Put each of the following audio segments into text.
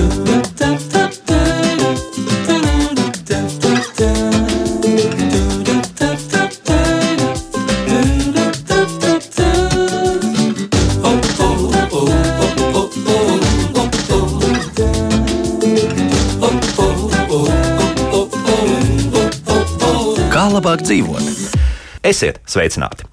Kā Esiet sveicināti!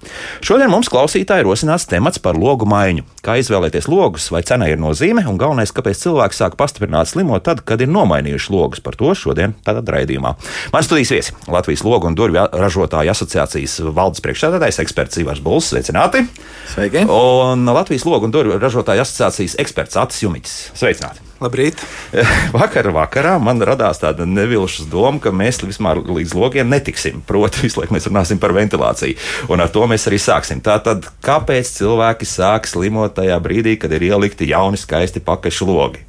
Šodien mums klausītāji rosināts temats par logu maiņu. Kā izvēlēties logus, vai cena ir nozīme, un galvenais, kāpēc cilvēki sāk pastiprināt slimot tad, kad ir nomainījuši logus. Par to šodien tādā raidījumā. Mans studijas viesis Latvijas logu un durvju ražotāju asociācijas valdes priekšsēdētājs eksperts Ivars Bulls. Sveicināti! Sveiki! Un Latvijas logu un durvju ražotāju asociācijas eksperts Atis Jumiķis. Sveicināti! Labrīt! Vakar vakarā man radās tāda nevilšas doma, ka mēs vispār līdz logiem netiksim. Proti, visu laiku mēs runāsim par ventilāciju. Un ar to mēs arī sāksim. Tātad, kāpēc cilvēki sāk slimot tajā brīdī, kad ir ielikti jauni, skaisti pakaļ logi?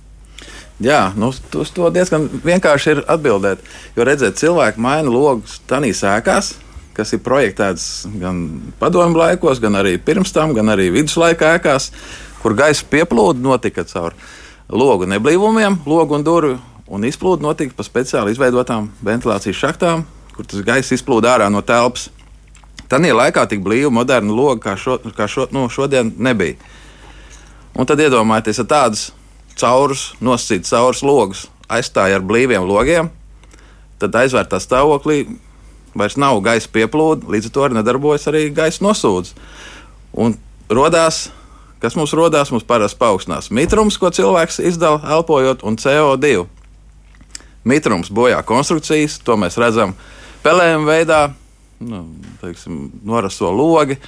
Jā, nu, uz to diezgan vienkārši ir atbildēt. Jo redziet, cilvēki maina logus tanīs ēkās, kas ir projektētas gan padomju laikos, gan arī pirms tam, gan arī viduslaika ēkās, kur gaisa pieplūde notika caur logu neblīvumiem, logu un durvju, un izplūde notika pa speciāli izveidotām ventilācijas šachtām, kur tas gaisa izplūda ārā no telpas. Tanī laikā tik blīva, moderna loga kā, šo, kā šo, nu, šodien nebija. Un tad iedomājieties, ja tādus caurus, nosacītus caurus logus aizstāja ar blīviem logiem, tad aizvērtā stāvoklī vairs nav gaisa pieplūde, līdz ar to arī nedarbojas arī gaisa nosūdzes. Un radās kas mums radās, mums parasti paaugstinās mitrums, ko cilvēks izdala elpojot, un CO2. Mitrums bojā konstrukcijas, to mēs redzam pelējuma veidā, nu, teiksim, noraso logi.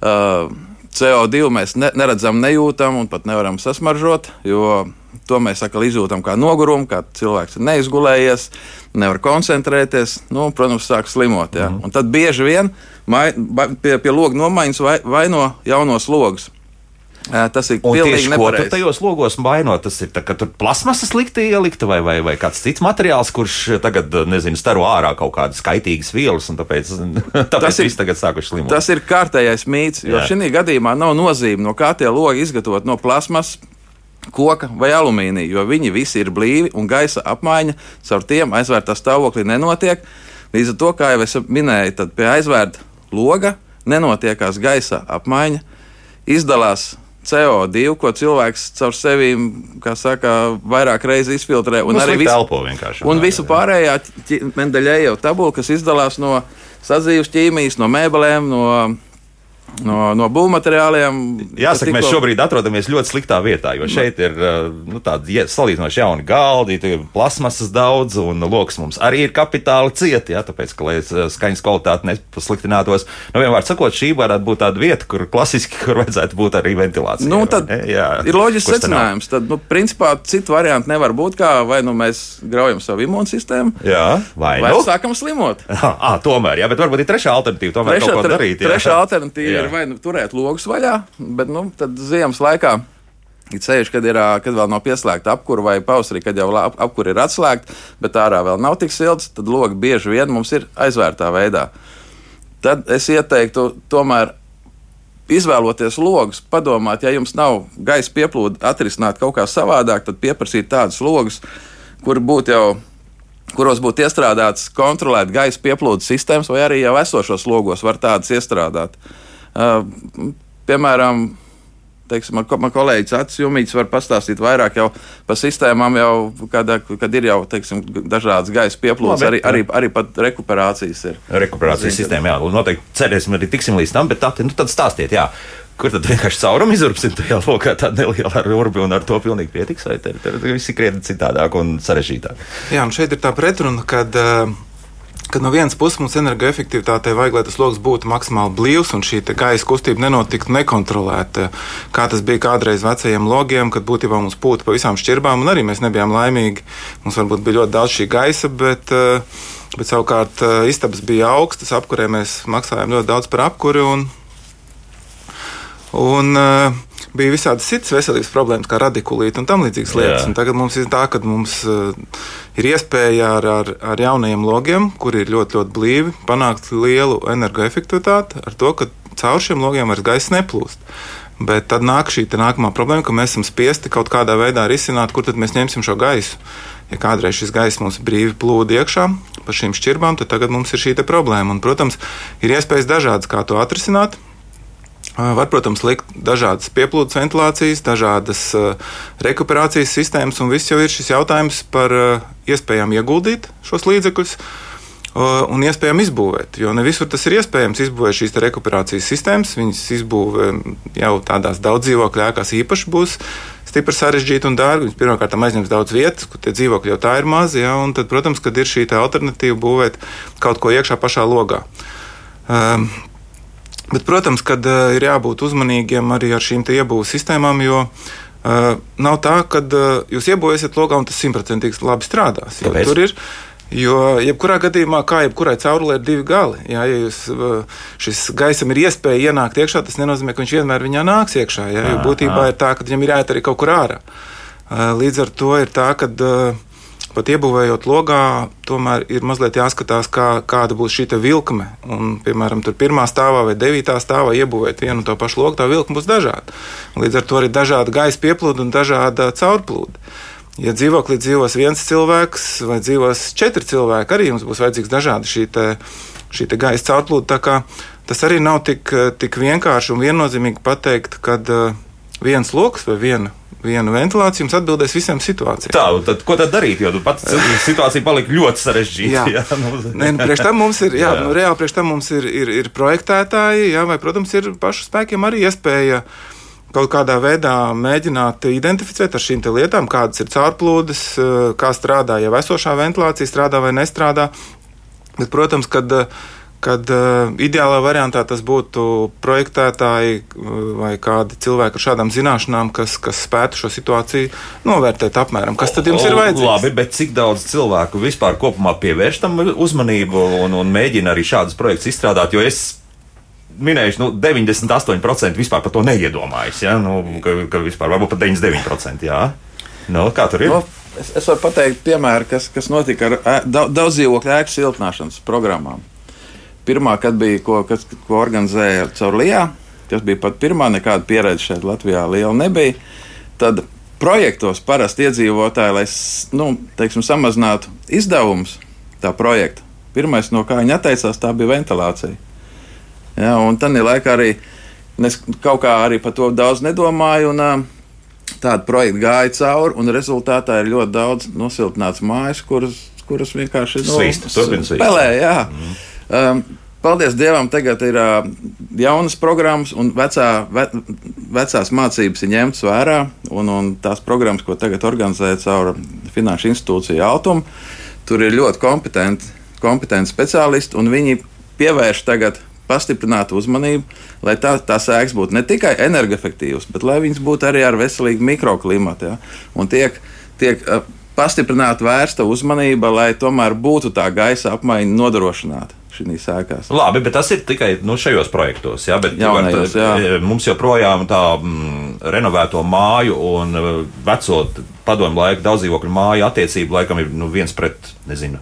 Uh, CO2 mēs ne, neredzam, nejūtam un pat nevaram sasmaržot, jo to mēs atkal izjūtam kā nogurumu, kā cilvēks ir neizgulējies, nevar koncentrēties, nu, protams, sāk slimot. Ja? Mm. Un tad bieži vien mai, pie, pie loga nomaiņas vai, vaino jaunos logus. Tas ir pilnīgi nepareizi. Ko tajos logos vaino? Tas ir tā, ka tur plasmasa slikti ielikta vai, vai, vai kāds cits materiāls, kurš tagad, nezinu, staro ārā kaut kādas kaitīgas vielas, un tāpēc, tāpēc tas ir, tagad sākuši slimot. Tas ir kārtējais mīts, jo šī gadījumā nav nozīme, no kā tie logi izgatavot no plasmas. Koka vai alumīnija, jo viņi visi ir blīvi un gaisa apmaiņa caur tiem aizvērtā stāvoklī nenotiek. Līdz ar to, kā jau es minēju, tad pie aizvērta loga nenotiekās gaisa apmaiņa, izdalās CO2, ko cilvēks caur sevi saka, vairāk reizes izfiltrē. Un arī visu, elpo vienkārši. Un visu pārējā Mendeļēja tabula, kas izdalās no sadzīves ķīmijas, no mēbelēm, no no, no būvmateriāliem. Jāsaka, tikko... mēs šobrīd atrodamies ļoti sliktā vietā, jo šeit ir nu, tādi salīdzinoši jauni galdi, plasmasas daudz, un lokus mums arī ir kapitāli cieti. Ja, tāpēc, ka, lai skaņas kvalitāte nepasliktinātos, nu, vienmēr sakot, šī varētu būt tāda vieta, kur klasiski kur vajadzētu būt arī ventilācija. Nu, tad jā, ir loģisks secinājums. Tad, nu, principā, citu variantu nevar būt, kā vai nu mēs graujam savu imūnsistēmu, jā, vai, vai nu? sākam slimot. À, tomēr, jā, bet varbūt ir trešā alternatīva. Tomēr trešā, kaut ko darīt. Jā. Trešā alternatīva ir vai nu turēt logus vaļā, bet nu, tad ziemas laikā. Ir ceļš, kad, ir, kad vēl nav pieslēgta apkūra, vai pavasarī, kad jau apkūra ir atslēgta, bet ārā vēl nav tik silts, tad logi bieži vien mums ir aizvērtā veidā. Tad es ieteiktu tomēr izvēloties logus, padomāt, ja jums nav gaisa pieplūde, atrisināt kaut kā savādāk, tad pieprasīt tādus logus, kur būtu jau kuros būtu iestrādāts kontrolēt gaisa pieplūdes sistēmas, vai arī jau esošos logos var tādas iestrādāt. Uh, Piemēram, teiksim, man, man kolēģis Acis Jumīts var pastāstīt vairāk par sistēmām, jau, kad, kad ir jau teiksim, dažādas gaisa pieplūdes, arī, arī, arī pat rekuperācijas ir. Rekuperācijas sistēma, jā, noteikti cerēsim, arī tiksim līdz tam, bet tā, nu, tad stāstiet, jā. Kur tad vienkārši caurumu izurpsim tajā lokā, tāda neliela urbi, un ar to pilnīgi pietiks, vai tad viss ir krietni citādāk un sarežģītāk? Jā, un šeit ir tā pretruna, kad uh, ka no vienas puses mums energoefektivitātei vajag, lai tas lokus būtu maksimāli blīvs un šī gaisa kustība nenotiktu nekontrolēta. Kā tas bija kādreiz vecajiem logiem, kad būtībā mums pūta pa visām šķirbām, un arī mēs nebijām laimīgi. Mums varbūt bija ļoti daudz šī gaisa, bet, eh, bet savukārt eh, istabas bija augstas, apkurē mēs maksājām ļoti daudz par apkuri. Un, un, uh, bija visādas citas veselības problēmas, kā radikulīte un tam līdzīgas lietas. Un tagad mums ir tā, ka mums uh, ir iespēja ar, ar, ar jaunajiem logiem, kuri ir ļoti, ļoti blīvi, panākt lielu energoefektivitāti ar to, ka caur šiem logiem vairs gaisa neplūst. Bet tad nāk šī nākamā problēma, ka mēs esam spiesti kaut kādā veidā risināt, kur tad mēs ņemsim šo gaisu. Ja kādreiz šis gaiss mums brīvi plūda iekšā pa šīm šķirbām, tad tagad mums ir šī problēma. Un, protams, ir iespējas dažādas, kā to atrisināt. Var, protams, likt dažādas pieplūdes ventilācijas, dažādas rekuperācijas sistēmas, un viss jau ir šis jautājums par iespējām ieguldīt šos līdzekļus un iespējām izbūvēt. Jo ne visur tas ir iespējams izbūvēt šīs rekuperācijas sistēmas. Viņas izbūvē jau tādās daudz dzīvokļu ēkās īpaši būs stipri sarežģīti un dārgi. Viņas pirmkārt aizņems daudz vietas, kur tie dzīvokļi jau tā ir mazi. Ja, tad, protams, kad ir šī alternatīva būvēt kaut ko iekšā pašā logā. Bet, protams, ka uh, ir jābūt uzmanīgiem arī ar šīm iebūves sistēmām, jo uh, nav tā, ka uh, jūs iebūvēsiet logā un tas simtprocentīgi labi strādās. Tur ir. Jo, jebkurā gadījumā, kā jebkurai caurulē, ir divi gali. Jā, ja jūs, šis gaisam ir iespēja ienākt iekšā, tas nenozīmē, ka viņš vienmēr viņā nāks iekšā. Jā, jo būtībā ir tā, ka viņam ir jāiet arī kaut kur ārā. Līdz ar to ir tā, ka. Uh, pat iebūvējot logā, tomēr ir mazliet jāskatās, kā, kāda būs šī vilkme. Un, piemēram, tur pirmā stāvā vai devītā stāvā iebūvēt vienu un to pašu logu, tā vilkme būs dažāda. Līdz ar to arī dažāda gaisa pieplūde un dažāda caurplūde. Ja dzīvoklī dzīvos viens cilvēks vai dzīvos četri cilvēki, arī jums būs vajadzīgs dažādi šī, te, šī te gaisa caurplūde. Tas arī nav tik, tik vienkārši un viennozīmīgi pateikt, ka uh, viens lokus vai viena vienu ventilāciju, jums atbildēs visām situācijām. Tā, tad ko tad darīt? Jo pats situācija palika ļoti sarežģīta. jā, jā nu. Nē, nu, priekš tam mums ir, jā, jā. Nu, reāli priekš tam mums ir, ir, ir projektētāji, jā, vai, protams, ir pašu spēkiem arī iespēja kaut kādā veidā mēģināt identificēt ar šīm lietām, kādas ir caurplūdes, kā strādā jau esošā ventilācija, strādā vai nestrādā. Bet, protams, kad uh, kad uh, ideālā variantā tas būtu projektētāji uh, vai kādi cilvēki ar šādām zināšanām, kas, kas spētu šo situāciju novērtēt apmēram. Kas tad jums ir vajadzīgs? Labi, bet cik daudz cilvēku vispār kopumā pievērš tam uzmanību un, un mēģina arī šādus projektus izstrādāt? Jo es minējuši, nu, 98% vispār par to neiedomājas. Ja? Nu, ka, ka vispār varbūt pat 99%. Jā. Nu, kā tur ir? No. Nu, es, es varu pateikt, piemēram, kas, kas notika ar daudz dzīvokļu ēku siltināšanas programmām pirmā, kad bija, ko, kas, ko organizēja caur Lijā, kas bija pat pirmā, nekāda pieredze šeit Latvijā liela nebija. Tad projektos parasti iedzīvotāji, lai nu, teiksim, samazinātu izdevumus tā projekta, pirmais, no kā viņi atteicās, tā bija ventilācija. Ja, un tad laikā arī es kaut kā arī par to daudz nedomāju. Un, Tāda projekta gāja cauri, un rezultātā ir ļoti daudz nosiltināts mājas, kuras, kuras vienkārši nu, spēlē. Mm. Um, Paldies Dievam, tagad ir uh, jaunas programmas, un vecā, ve, vecās mācības ir ņemtas vērā. Un, un tās programmas, ko tagad organizē caur Finanšu institūciju Altumu, tur ir ļoti kompetenti, kompetenti speciālisti, un viņi pievērš tagad pastiprinātu uzmanību, lai tā, tās ēkas būtu ne tikai energoefektīvas, bet lai viņas būtu arī ar veselīgu mikroklimatu. Ja? Un tiek, tiek uh, pastiprināta vērsta uzmanība, lai tomēr būtu tā gaisa apmaiņa nodrošināta šīs ēkās. Labi, bet tas ir tikai nu, šajos projektos. Jā, bet Jaunajos, jā. E, mums joprojām tā mm, renovēto māju un e, veco padomu laiku daudz dzīvokļu māju attiecību laikam ir nu, viens pret, nezinu.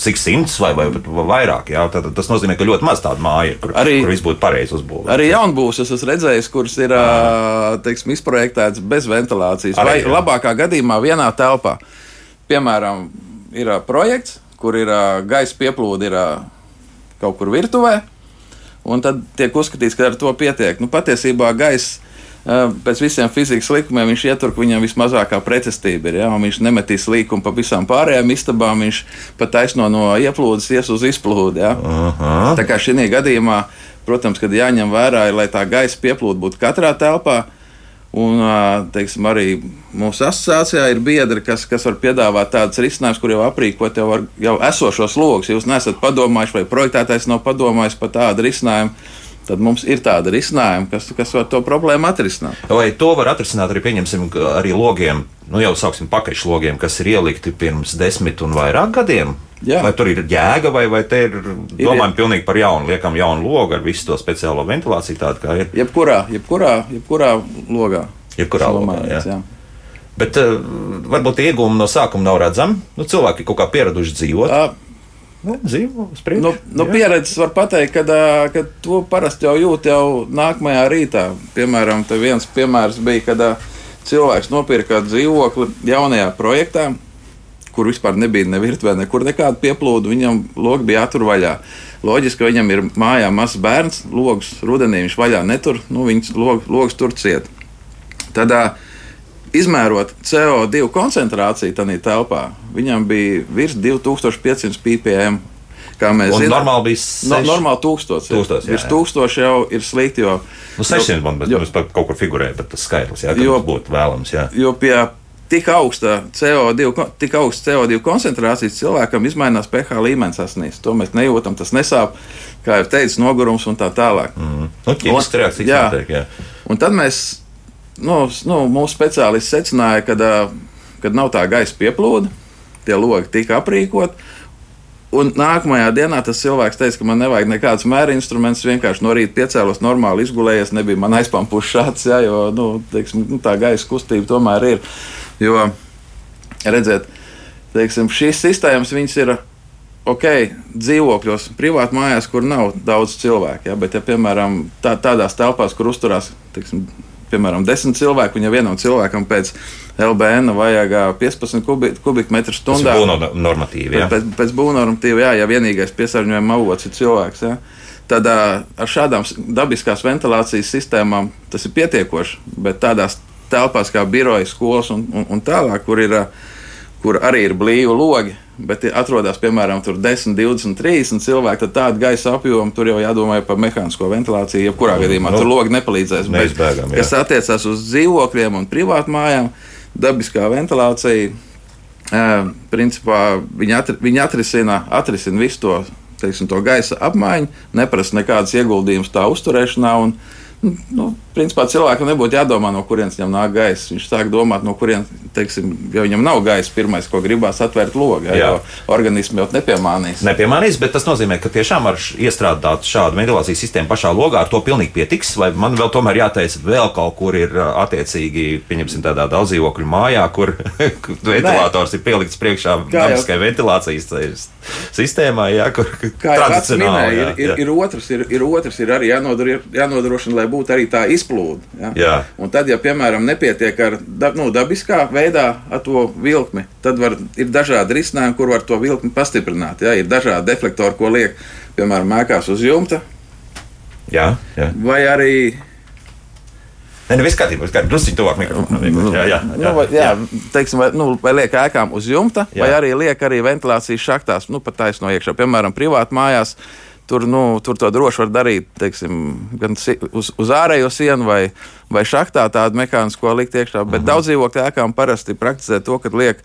Cik simts vai, vai, vai vairāk? Jā, tad, tas nozīmē, ka ļoti maz tādu māju ir, kur, arī, kur viss būtu pareizi uzbūvēts. Arī jaunbūvs es esmu redzējis, kuras ir teiksim, izprojektētas bez ventilācijas. Arī, vai jā. labākā gadījumā vienā telpā. Piemēram, ir projekts, kur ir gaisa pieplūde ir kaut kur virtuvē, un tad tiek uzskatīts, ka ar to pietiek. Nu, patiesībā gaisa pēc visiem fizikas likumiem viņš ietur, ka viņam vismazākā pretestība ir. Ja? Viņš nemetīs līkumu pa visām pārējām istabām, viņš pat taisno no ieplūdes ies uz izplūdi. Ja? Tā kā šī gadījumā, protams, kad jāņem vērā, ir, lai tā gaisa pieplūde būtu katrā telpā. Un teiksim, arī mūsu asociācijā ir biedri, kas, kas var piedāvāt tādas risinājumus, kur jau aprīkot jau, ar, jau esošos logus. Jūs neesat padomājuši, vai projektētājs nav padomājis par tādu risinājumu, tad mums ir tāda risinājuma, kas, kas var to problēmu atrisināt. Vai to var atrisināt arī, pieņemsim, arī logiem, nu jau sauksim pakaļšlogiem, kas ir ielikti pirms desmit un vairāk gadiem? Jā. Vai tur ir jēga, vai, vai te ir, ir domājam pilnīgi par jaunu, liekam jaunu logu ar visu to speciālo ventilāciju tādu, kā ir? Jebkurā, jebkurā, jebkurā logā. Jebkurā logā, jā. jā. Bet uh, varbūt iegūmi no sākuma nav redzami. Nu, cilvēki kaut kā pieraduši dzīvot. Uh, Nu, dzīvo. No, no Jā. pieredzes var pateikt, ka, ka to parasti jau jūt jau nākamajā rītā. Piemēram, viens piemērs bija, kad cilvēks nopirka dzīvokli jaunajā projektā, kur vispār nebija ne virtuvē, nekur nekāda pieplūda. Viņam logi bija jātur vaļā. Loģiski, ka viņam ir mājā mazs bērns, logs rudenī viņš vaļā netur, nu, viņš log, logs tur ciet. Tad, ā, izmērot CO2 koncentrāciju tajā telpā, viņam bija virs 2500 ppm. Kā mēs zinām, normāli bija No, seši- normāli tūkstoši. Tūkstoši, jā, Virs jā. tūkstoši jau ir slikti, jo, Nu, 600 man jo- bet, kaut kur figurē, bet tas skaitlis, jā, Jo- būtu vēlams. Jā. jo pie tik augsta CO2, ko- tik augsta CO2 koncentrācijas cilvēkam izmainās pH līmenis asinīs. To mēs nejūtam, tas nesāp, kā jau teicu, nogurums un tā tālāk. Mm. Nu, ķīmiskas Un- jā. notiek. Jā. Un tad mēs, nu, nu, mūsu speciālisti secināja, ka, kad nav tā gaisa pieplūde, tie logi tika aprīkoti. Un nākamajā dienā tas cilvēks teica, ka man nevajag nekādus mēra instrumentus. Vienkārši no rīta piecēlos, normāli izgulējies, nebija man aizpampušs šāds, jā, jo nu, teiksim, nu, tā gaisa kustība tomēr ir. Jo, redziet, teiksim, šīs sistēmas ir ok, dzīvokļos, privāti mājās, kur nav daudz cilvēku. Ja, bet, ja, piemēram, tā, tādās telpās, kur uzturās teiksim, piemēram, 10 cilvēku, un ja vienam cilvēkam pēc LBN vajag ā, 15 kubi, kubikmetru Tas stundā. būtu normatīvi. Jā. Pēc, pēc būvnormatīva, jā, ja vienīgais piesārņojuma avots ir cilvēks. Jā. Tad ar šādām dabiskās ventilācijas sistēmām tas ir pietiekoši. Bet tādās telpās kā biroja, skolas un, un, un tālāk, kur, ir, ā, kur arī ir blīvi logi, bet atrodas piemēram tur 10, 20, 30 cilvēki, tad tāda gaisa apjoma tur jau jādomā par mehānisko ventilāciju. Jebkurā gadījumā Nu, tur logi nepalīdzēs. Bet, neizbēgami, jā. kas attiecās uz dzīvokļiem un privātmājām, dabiskā ventilācija. Uh, principā viņi, atri, viņi atrisina, atrisina visu to, teiksim, to gaisa apmaiņu, neprasa nekādas ieguldījumus tā uzturēšanā. Un, nu, nu, principā cilvēkam nebūtu jādomā, no kurienes viņam nāk gaisa. Viņš sāk domāt, no kurienes, teiksim, ja viņam nav gaisa, pirmais, ko gribās, atvērt logu. Jā. Jo organisms jau nepiemānīs. Nepiemānīs, bet tas nozīmē, ka tiešām ar iestrādāt šādu ventilācijas sistēmu pašā logā ar to pilnīgi pietiks. Vai man vēl tomēr jāteic, vēl kaut kur ir attiecīgi, pieņemsim, tādā daudzdzīvokļu mājā, kur ventilators ir pielikts priekšā dabiskai ventilācijas sistēmai, jā, kur tradicionāli. minēja, jā, ir, ir, jā. ir, otrs, ir, ir otrs, ir arī jānodro, jānodrošina, lai būtu arī tā izplūde. Ja? Jā. Un tad, ja piemēram nepietiek ar da, nu, dabiskā veidā ar to vilkli, tad var, ir dažādi risinājumi, kur var to vilkli pastiprināt. Ja? Ir dažādi deflektori, ko liek piemēram mēkās uz jumta, Jā, jā. vai arī Nē, nu viss kārtībā, viss kārtībā. Drusciņ tuvāk mikrofonam. Jā, jā, jā, Nu, vai, jā, teiksim, vai, nu, vai liek ēkām uz jumta, jā. Jā. vai arī liek arī ventilācijas šachtās, nu, pat taisno iekšā. Piemēram, privāti mājās. Tur, nu, tur to droši var darīt teiksim, gan uz, uz ārējo sienu vai, vai šachtā tādu mehānisko likt iekšā. Bet uh -huh. daudz dzīvokļu ēkām parasti praktizē to, ka liek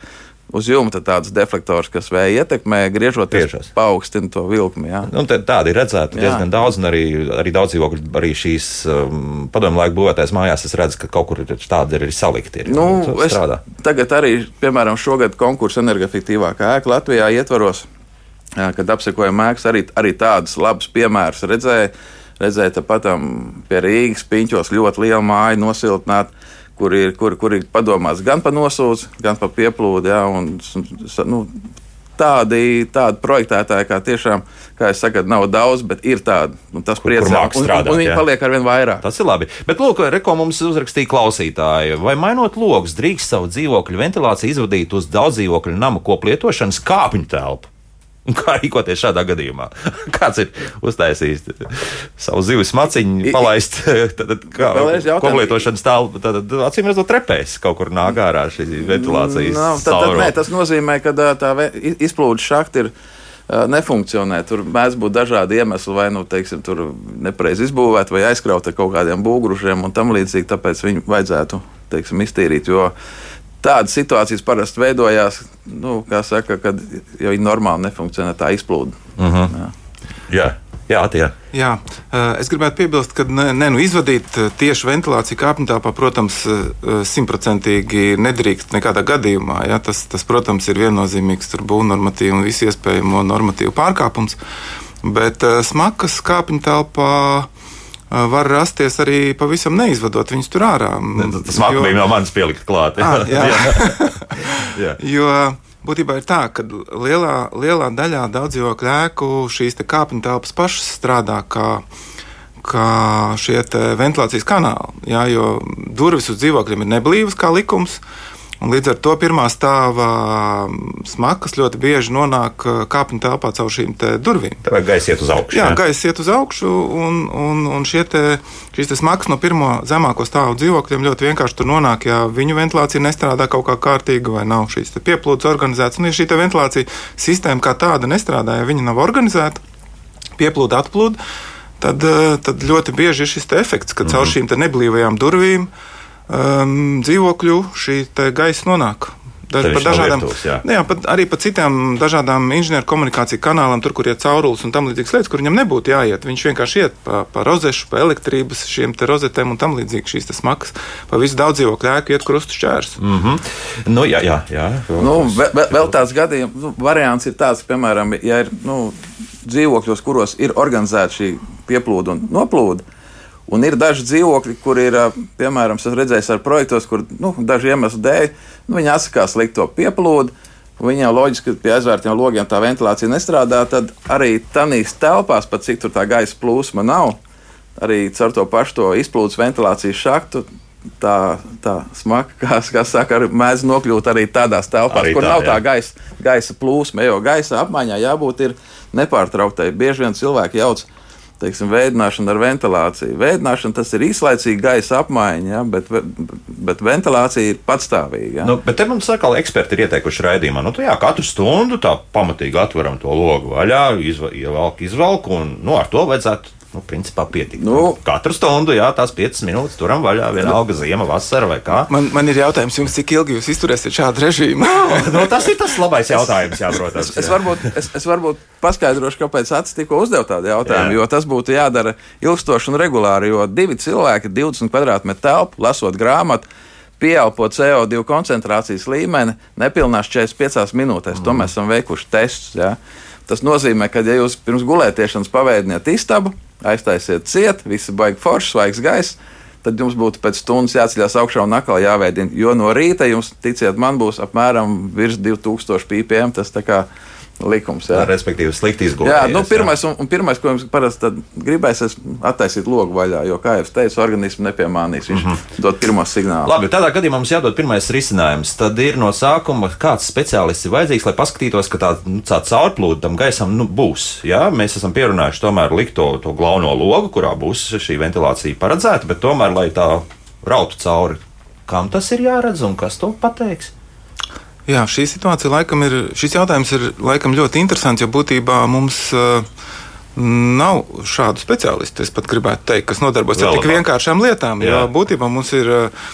uz jumta tādus deflektors, kas vēja ietekmē, griežoties, paaugstina to vilkmi. Jā. Nu, tādi ir redzēti Jā. diezgan daudz, un arī, arī daudz dzīvokļu, arī šīs um, padomu laiku būvētais mājās. Es redzu, ka kaut kur ir tādi arī salikti. Ir, Nu, es, tagad arī, piemēram, šogad konkursu energoefektīvākā ēka Latvijā ietvaros, kad apsekojam ēkas, arī, arī tādus labus piemērus redzēju. Redzēju, tāpat pie Rīgas piņķos ļoti liela māja nosiltināta, kur ir, kur, kur ir padomāts gan par nosūdzi, gan par pieplūdi. Ja, un, nu, Tādi, tādi projektētāji, kā tiešām, kā es saku, nav daudz, bet ir tādi. Tas priecē, māk un, un, un viņi paliek ar vien vairāk. Tas ir labi. Bet, lūk, reko mums uzrakstīja klausītāji, vai mainot logus, drīkst savu dzīvokļu ventilāciju izvadīt uz daudz dzīvokļu nama koplietošanas kāpņu telpu. Un Kā rīkoties šādā gadījumā? Kāds ir uztaisījis savu zivis maciņu, palaist koplietošanas telpu? Tad, acīm redzot, trepēs kaut kur nāk ārā šī ventilācijas Nav, tad, tad, nē, tas nozīmē, ka tā izplūdes šahta ir. Nefunkcionē. Tur mēdz būt dažādi iemesli, vai nu teiksim, tur nepareizi izbūvēta, vai aizkrauta ar kaut kādiem būgrušiem un tam līdzīgi. Tāpēc viņu vajadzētu teiksim, iztīrīt. Jo tādas situācijas parasti veidojās, nu, kā saka, kad jau ir normāli nefunkcionē tā izplūde. Jā, jā, tie. Jā, es gribētu piebilst, ka ne, ne, nu, izvadīt tieši ventilāciju kāpņu telpā, protams, simtprocentīgi nedrīkst nekādā gadījumā. Ja? Tas, tas, protams, ir viennozīmīgs būvnormatīvu un visu iespējamo normatīvu pārkāpums. Bet smagas kāpņu telpā var rasties arī pavisam neizvadot viņus tur ārā. Tas mākslinieks Jo- no manis pielikt klāt. Ah, jā. jā. Jo būtībā ir tā, ka lielā, lielā daļā daudz dzīvokļu ēku šīs kāpņu telpas pašas strādā kā, kā šie ventilācijas kanāli. Jā, jo durvis uz dzīvokļiem ir neblīvas kā likums. Un līdz ar to pirmā stāva smakas ļoti bieži nonāk kāpņu telpā caur šīm durvīm. Tā vajag gaisa iet uz augšu. Jā, jā? gaisa iet uz augšu, un, un, un te, šīs te smakas no pirmo zemāko stāvu dzīvokļiem ļoti vienkārši tur nonāk, ja viņu ventilācija nestrādā kaut kā kārtīgi vai nav šīs pieplūdes organizētas. Un, ja šī ventilācija sistēma kā tāda nestrādā, ja viņa nav organizēta, pieplūda, atplūda, tad, tad ļoti bieži ir šis efekts, ka caur -hmm. šīm neblīvajām durvīm um, dzīvokļu šī gaisa nonāk. Daž, par dažādām, virtuves, jā. Jā, pat, arī par citām dažādām inženieru komunikāciju kanālām, tur, kur ir caurulis un tam līdzīgas lietas, kur viņam nebūtu jāiet. Viņš vienkārši iet pa, pa rozešu, pa elektrības, šiem rozetēm un tam līdzīgi šīs smagas. Pa visu daudz dzīvokļu ēku iet krustu šķērs. Mm -hmm. nu, jā, jā, jā. Nu, vēl, vēl tāds gadījums, nu, variants ir tāds, piemēram, ja ir nu, dzīvokļos, kuros ir organizēta šī pieplūde un noplūde Un ir daži dzīvokļi, kur ir, piemēram, es redzēju ar projektos, kur nu, daži iemesli dēļ nu, viņi atsakās likt to pieplūdu. Viņam loģiski, ka pie aizvērtiem logiem tā ventilācija nestrādā. Tad arī tādās telpās, pat cik tur tā gaisa plūsma nav, arī caur to pašu to izplūdes ventilācijas šaktu. Tā, tā smaka, kā, kā saka, mēdz nokļūt arī tādās telpās, arī kur tā, nav jā. tā gaisa, gaisa plūsma. Jo gaisa apmaiņā jābūt nepārtrauktai. Bieži vien cilvēki jauc teiksim, veidināšana ar ventilāciju. Veidināšana tas ir īslaicīga gaisa apmaiņa, ja, bet, bet ventilācija ir patstāvīga. Ja. Nu, bet te mums atkal eksperti ir ieteikuši raidījumā, nu, jā, katru stundu tā pamatīgi atveram to logu vaļā, izvelk, izvelk, un nu, ar to vajadzētu nu, principā pietiek. Nu, Katru stundu, jā, tās 5 minūtes turam vaļā, vienalga ziema, vasara vai kā. Man, man ir jautājums, jums, cik ilgi jūs izturēsiet šādu režīmu? nu, tas ir tas labais jautājums, jā, protams. Jā. Es, es, varbūt, es, es varbūt paskaidrošu, kāpēc Acis tikko uzdev tādu jautājumu, jā. jo tas būtu jādara ilgstoši un regulāri, jo divi cilvēki 20 kvadrātmetru telpu, lasot grāmatu, pieelpo CO2 koncentrācijas līmeni nepilnās 45 minūtēs. Mm. To mēs esam veikuši testus. Ja? Tas nozīmē, ka, ja jūs pirms gulētiešanas paveidiniet istabu, aiztaisiet ciet, visi baigi forši, svaigs gaiss, tad jums būtu pēc stundas jāceļās augšā un atkal jāveidina. Jo no rīta jums, ticiet, man būs apmēram virs 2000 ppm. Tas tā kā likums. Jā. Respektīvi, slikti izgudrot. Jā, nu, pirmais, un, un pirmais, ko jums parasti gribēs, ir attaisīt logu vaļā, jo, kā jau teicu, organisms nepiemānīs. Viņš mm -hmm. dod pirmo signālu. Labi, tādā gadījumā mums jādod pirmais risinājums. Tad ir no sākuma kāds speciālists ir vajadzīgs, lai paskatītos, ka tā, nu, tā caurplūde tam gaisam nu, būs. Jā? Mēs esam pierunājuši tomēr likt to, to glauno logu, kurā būs šī ventilācija paredzēta, bet tomēr, lai tā rautu cauri, kam tas ir jāredz un kas to pateiks? Jā, šī situācija laikam ir, šis jautājums ir laikam ļoti interesants, jo būtībā mums uh, nav šādu speciālistu, es pat gribētu teikt, kas nodarbojas ar tik vienkāršām lietām. Jā. Jo būtībā mums ir uh,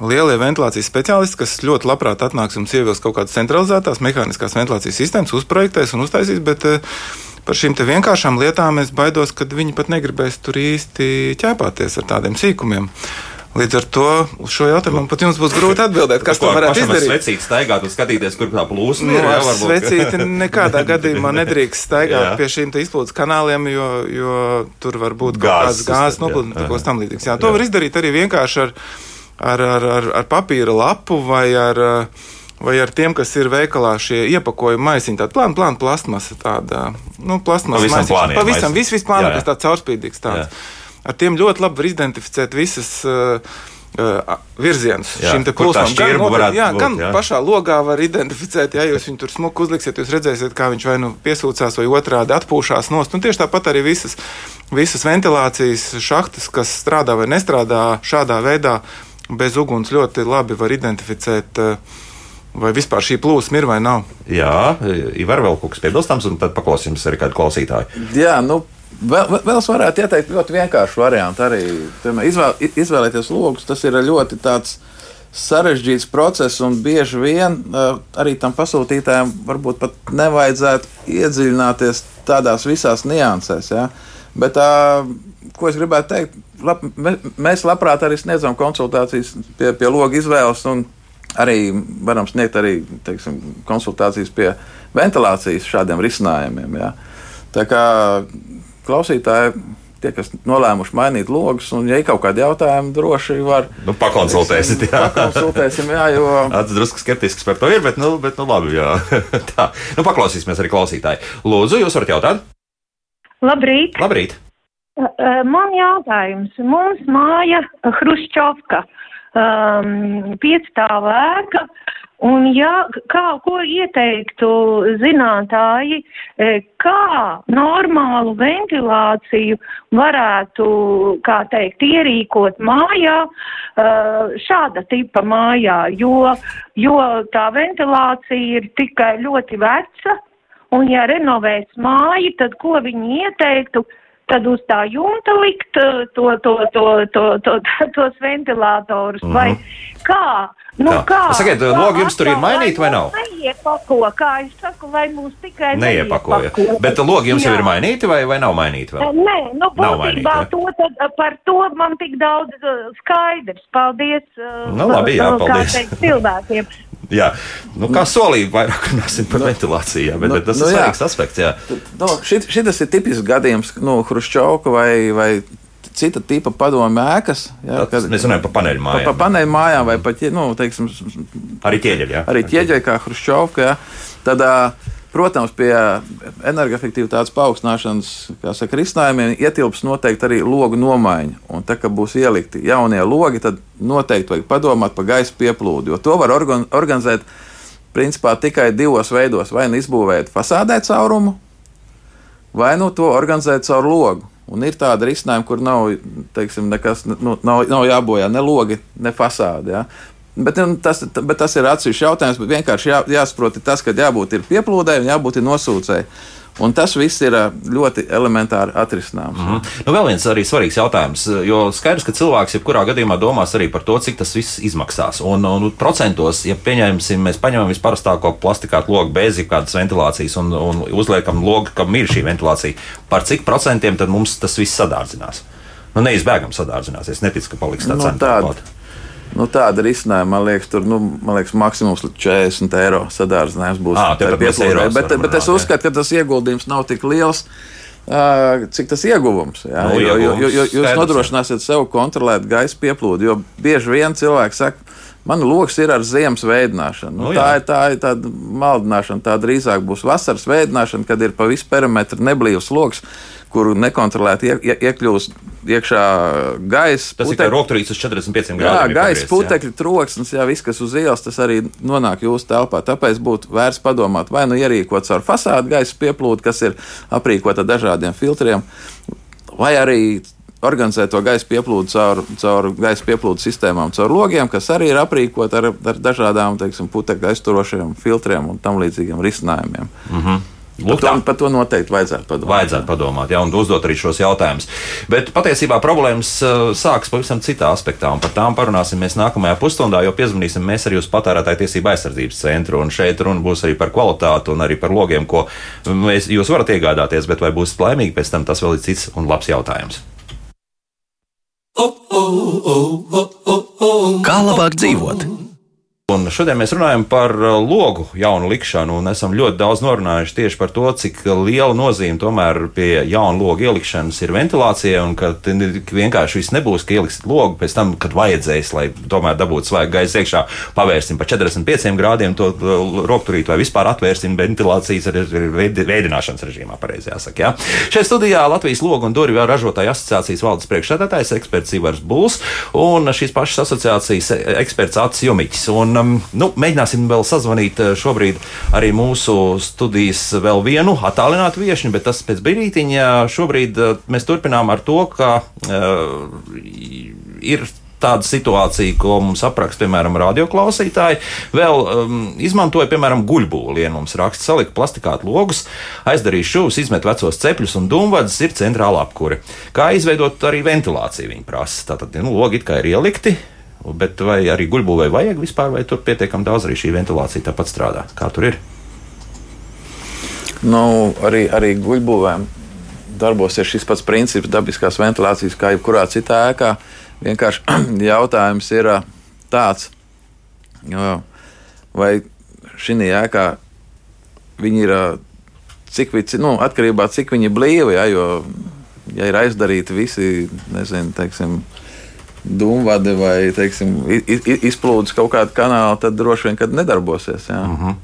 lielie ventilācijas speciālisti, kas ļoti labprāt atnāks un ievilks kaut kādas centralizētās mehāniskās ventilācijas sistēmas, uzprojektēs un uztaisīs. Bet, uh, Par šīm vienkāršām lietām es baidos, ka viņi pat negribēs tur īsti ķēpāties ar tādiem sīkumiem. Līdz ar to uz šo jautājumu pat jums būs grūti atbildēt, kas to varētu izdarīt. Svecīt, staigāt un skatīties, kur tā plūsma nu, ir. Jā, varbūt. svecīti nekādā gadījumā nedrīkst staigāt pie šīm izplūdes kanāliem, jo, jo tur var būt kaut kādas gāzes noplūdes, ko tam līdzīgs. Jā, to jā. var izdarīt arī vienkārši ar, ar, ar, ar, ar papīra lapu vai ar. Vai ar tiem, kas ir veikalā šie iepakojumi maisiņi, tāda plāna, plāna plastmasa, tāda, nu, plastmasa maisiņa. Pavisam, viss, viss plāna, kas tāds caurspīdīgs tāds. Jā ar tiem ļoti labi var identificēt visas. Uh, Uh, virziens jā, šim plūsmam. Gan, notiek, jā, būt, gan jā. pašā logā var identificēt, ja jūs viņu tur smuku uzliksiet, jūs redzēsiet, kā viņš vai nu piesūcās, vai otrādi atpūšās nost. Un tieši tāpat arī visas, visas ventilācijas šahtas, kas strādā vai nestrādā šādā veidā, bez uguns ļoti labi var identificēt. Uh, Vai vispār šī plūsma ir vai nav? Jā, Ivar, vēl kaut kas piebilstams, un tad paklausīsimies arī kādu klausītāju. Jā, nu, Vēl, vēl es varētu ieteikt ļoti vienkāršu variantu. Arī izvēl, izvēlēties logus. Tas ir ļoti sarežģīts process, un bieži vien uh, arī tam pasūtītājam varbūt pat nevajadzētu iedziļināties tādās visās niansēs. Ja? Bet, uh, ko es gribētu teikt, lab, mēs labprāt arī sniedzam konsultācijas pie, pie logu izvēles, un arī varam sniegt arī teiksim, konsultācijas pie ventilācijas šādiem risinājumiem. Ja? Tā kā klausītāji tie, kas nolēmuši mainīt logus, un, ja ir kaut kādi jautājumi, droši var. Nu, pakonsultēsim, jā. Pakonsultēsim, jā, jo. Tas drusku skeptisks par to ir, bet, nu, bet, nu labi, jā. Tā, nu, paklausīsimies arī klausītāji. Lūdzu, jūs varat jautāt? Labrīt! Labrīt! Man jautājums. Mums māja Hruščovka, um, piecstāva ēka, un ja, kā, ko ieteiktu zinātāji, kā normālu ventilāciju varētu, kā teikt, ierīkot mājā, uh, šāda tipa mājā, jo, jo tā ventilācija ir tikai ļoti veca, un ja renovēs māju, tad ko viņi ieteiktu? Tad uz tā jumta likt to, to, to, to, to, tos ventilatorus. Mm -hmm. Vai kā? Nu, tā. kā? Sakiet, logi jums tur ir mainīti vai nav? Neiepako, kā es saku, lai mūs tikai neiepakoja. neiepako. Bet logi jums Jā. jau ir mainīti vai, vai nav mainīti vēl? Nē, nu, būtībā to, tad, par to man tik daudz uh, skaidrs. Paldies. Nu, labi, jā, paldies. teikt, cilvēkiem. Jā, nu, kā solīja, vairāk runāsim par ventilāciju, jā, bet, nu, bet tas nu, ir svarīgs aspekts. Jā. Nu, šit, šitas ir tipisks gadījums, nu, Hruščovka vai, vai cita tipa padomu ēkas. Jā, Tad Mēs runājam par paneļu pa, mājām. pa paneļu mājām vai pat, nu, teiksim, Arī ķieģeļi, jā. arī ķieģeļi kā Hruščovka. Jā. Tad, ā, protams, pie energoefektivitātes paaugstināšanas, kā saka, risinājumiem ietilps noteikti arī logu nomaiņa. Un tā, ka būs ielikti jaunie logi, tad noteikti vajag padomāt par gaisa pieplūdu, jo to var organ organizēt principā tikai divos veidos. Vai nu izbūvēt fasādē caurumu, vai nu to organizēt caur logu. Un ir tāda risinājuma, kur nav, teiksim, nekas, nu, nav, nav jābojā ne logi, ne fasāde. Ja? Bet, nu, tas, bet tas ir atsevišķs jautājums. Vienkārši jā, jāsaprot, tas, ka jābūt ir pieplūdēji un jābūt ir nosūcēji. Un tas viss ir ā, ļoti elementāri atrisināms. Mm -hmm. Nu, vēl viens arī svarīgs jautājums, jo skaidrs, ka cilvēks jebkurā gadījumā domās arī par to, cik tas viss izmaksās. Un, un procentos, ja pieņemsim, mēs paņemam visparastāko plastikātu logu bez jebkādas ventilācijas un, un uzliekam logu, kam ir šī ventilācija, par cik procentiem tad mums tas viss sadārdzinās? Nu, neizbēgami sadārdzināsies. Neticu, ka paliks tāds Nu, tāda. Nu, tāda risinājuma, man liekas, tur nu, man liekas, maksimums līdz 40 eiro sadārdzinājums būs. Ā, tepat tai mēs pieplūdei. eiros bet, bet es runāt, uzskatu, ka tas ieguldījums nav tik liels. ā, Cik tas ieguvums? Jā, Nu, jo, jo, jo, jo ieguvums jūs skaidrs, nodrošināsiet sev kontrolēt gaisa pieplūdu. Jo bieži vien cilvēki saka, man lokus ir ar ziemas veidināšanu. Nu, Nu, tā, ir, tā ir tāda maldināšana. Tā drīzāk būs vasaras veidināšana, kad ir pa visu perimetru neblīvs lokus, kuru nekontrolēti ie, ie, iekļūst iekšā gaisa. Tas ir kā rokturīts uz 45 Jā, grādiem. ja gaisa jā. putekļi, troksnis, jā, viss, kas uz ielas, tas arī nonāk jūsu telpā. Tāpēc būtu vērts padomāt, vai nu ierīkot caur fasādu gaisa pieplūdu, kas ir aprīkota ar dažādiem filtriem, vai arī organizēt to gaisa pieplūdu caur, caur gaisa pieplūdu sistēmām, caur logiem, kas arī ir aprīkot ar, ar dažādām teiksim, putekļu aizturošiem filtriem un tam līdzīgiem risinājumiem. Lūk, Par to, par to noteikti vajadzētu padomāt. Vajadzētu padomāt, jā, un uzdot arī šos jautājumus. Bet patiesībā problēmas uh, sākas pavisam citā aspektā, un par tām parunāsim mēs nākamajā pusstundā, jo piezvanīsim mēs arī uz patērētāju tiesību aizsardzības centru. Un šeit runa būs arī par kvalitāti un arī par logiem, ko mēs, jūs varat iegādāties, bet vai būs laimīgi pēc tam, tas vēl ir cits un labs jautājums. Kā labāk dzīvot? Un šodien mēs runājam par uh, logu jaunu likšanu, un esam ļoti daudz norunājuši tieši par to, cik liela nozīme tomēr pie jaunu logu ielikšanas ir ventilācija, un ka vienkārši viss nebūs, ka ieliksit logu pēc tam, kad vajadzēs, lai tomēr dabūtu svaigu gaisu iekšā, pavērsim pa 45 grādiem to rokturītu vai vispār atvērsim ventilācijas veidināšanas režīmā, pareizi jāsaka. Jā. Šeit studijā Latvijas logu un durvju ražotāju asociācijas valdes priekšsēdētājs, eksperts Ivars Buls un šīs pašas asociācijas eksperts Acis Jumiķis. Un, um, nu, mēģināsim vēl sazvanīt eh, šobrīd arī mūsu studijas vēl vienu attālinātu viesņu, bet tas pēc brīdiņa. Šobrīd eh, mēs turpinām ar to, ka uh, ir tāda situācija, ko mums apraksta, piemēram, radioklausītāji, vēl um, izmantoja, piemēram, guļbūli. Ja mums raksta, salika plastikātu logus, aizdarīja šūnas, izmet vecos cepļus un dūmvadus, ir centrāla apkure. Kā izveidot arī ventilāciju, viņi prasa. Tātad, nu, logi it kā ir ielikti. Bet vai arī guļbūvē vajag vispār, vai tur pietiekami daudz arī šī ventilācija tāpat strādā? Kā tur ir? Nu, arī, arī guļbuvēm darbosies šis pats princips dabiskās ventilācijas, kā jebkurā citā ēkā. Vienkārši jautājums ir tāds, vai šī ēkā viņi ir cik nu, atkarībā no cik viņi ir blīvi. Ja, jo, ja ir aizdarīti visi, nezinu, teiksim, dūmvadi vai teiksim, izplūdes kaut kāda kanāla, tad droši vien nedarbosies. Jā. Uh -huh.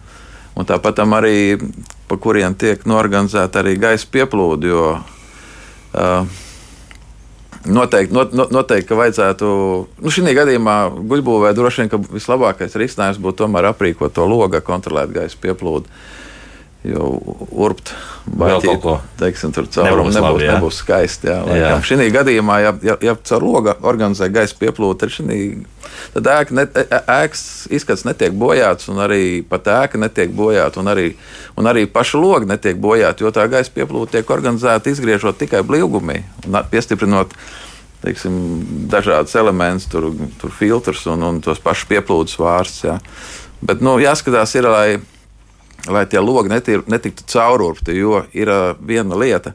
Un tāpat arī, pa kuriem tiek norganizēta arī gaisa pieplūde. Jo, uh, Noteikti, not, noteikti, ka vajadzētu, nu, šī gadījumā guļbūvē droši vien, ka vislabākais risinājums būtu tomēr aprīkot to logu, kontrolēt gaisa pieplūdi. Uh, jau urbt, baļķīt, teiksim, tur caurumu nebūs, labi, jā. nebūs skaisti. Jā, jā. Šī gadījumā, ja, ja, ja caur logu organizē gaisa pieplūdu, tad, ēka net, ēkas izskats netiek bojāts, un arī pat ēka netiek bojāta, un arī, un arī paša loga netiek bojāta, jo tā gaisa pieplūde tiek organizēta izgriežot tikai blīvgumī un piestiprinot teiksim, dažādas elementus, tur, tur filtrus un, un tos pašus pieplūdes vārstus. Bet nu, jāskatās, ir, lai lai tie logi netir, netiktu caururpti. Jo ir uh, viena lieta,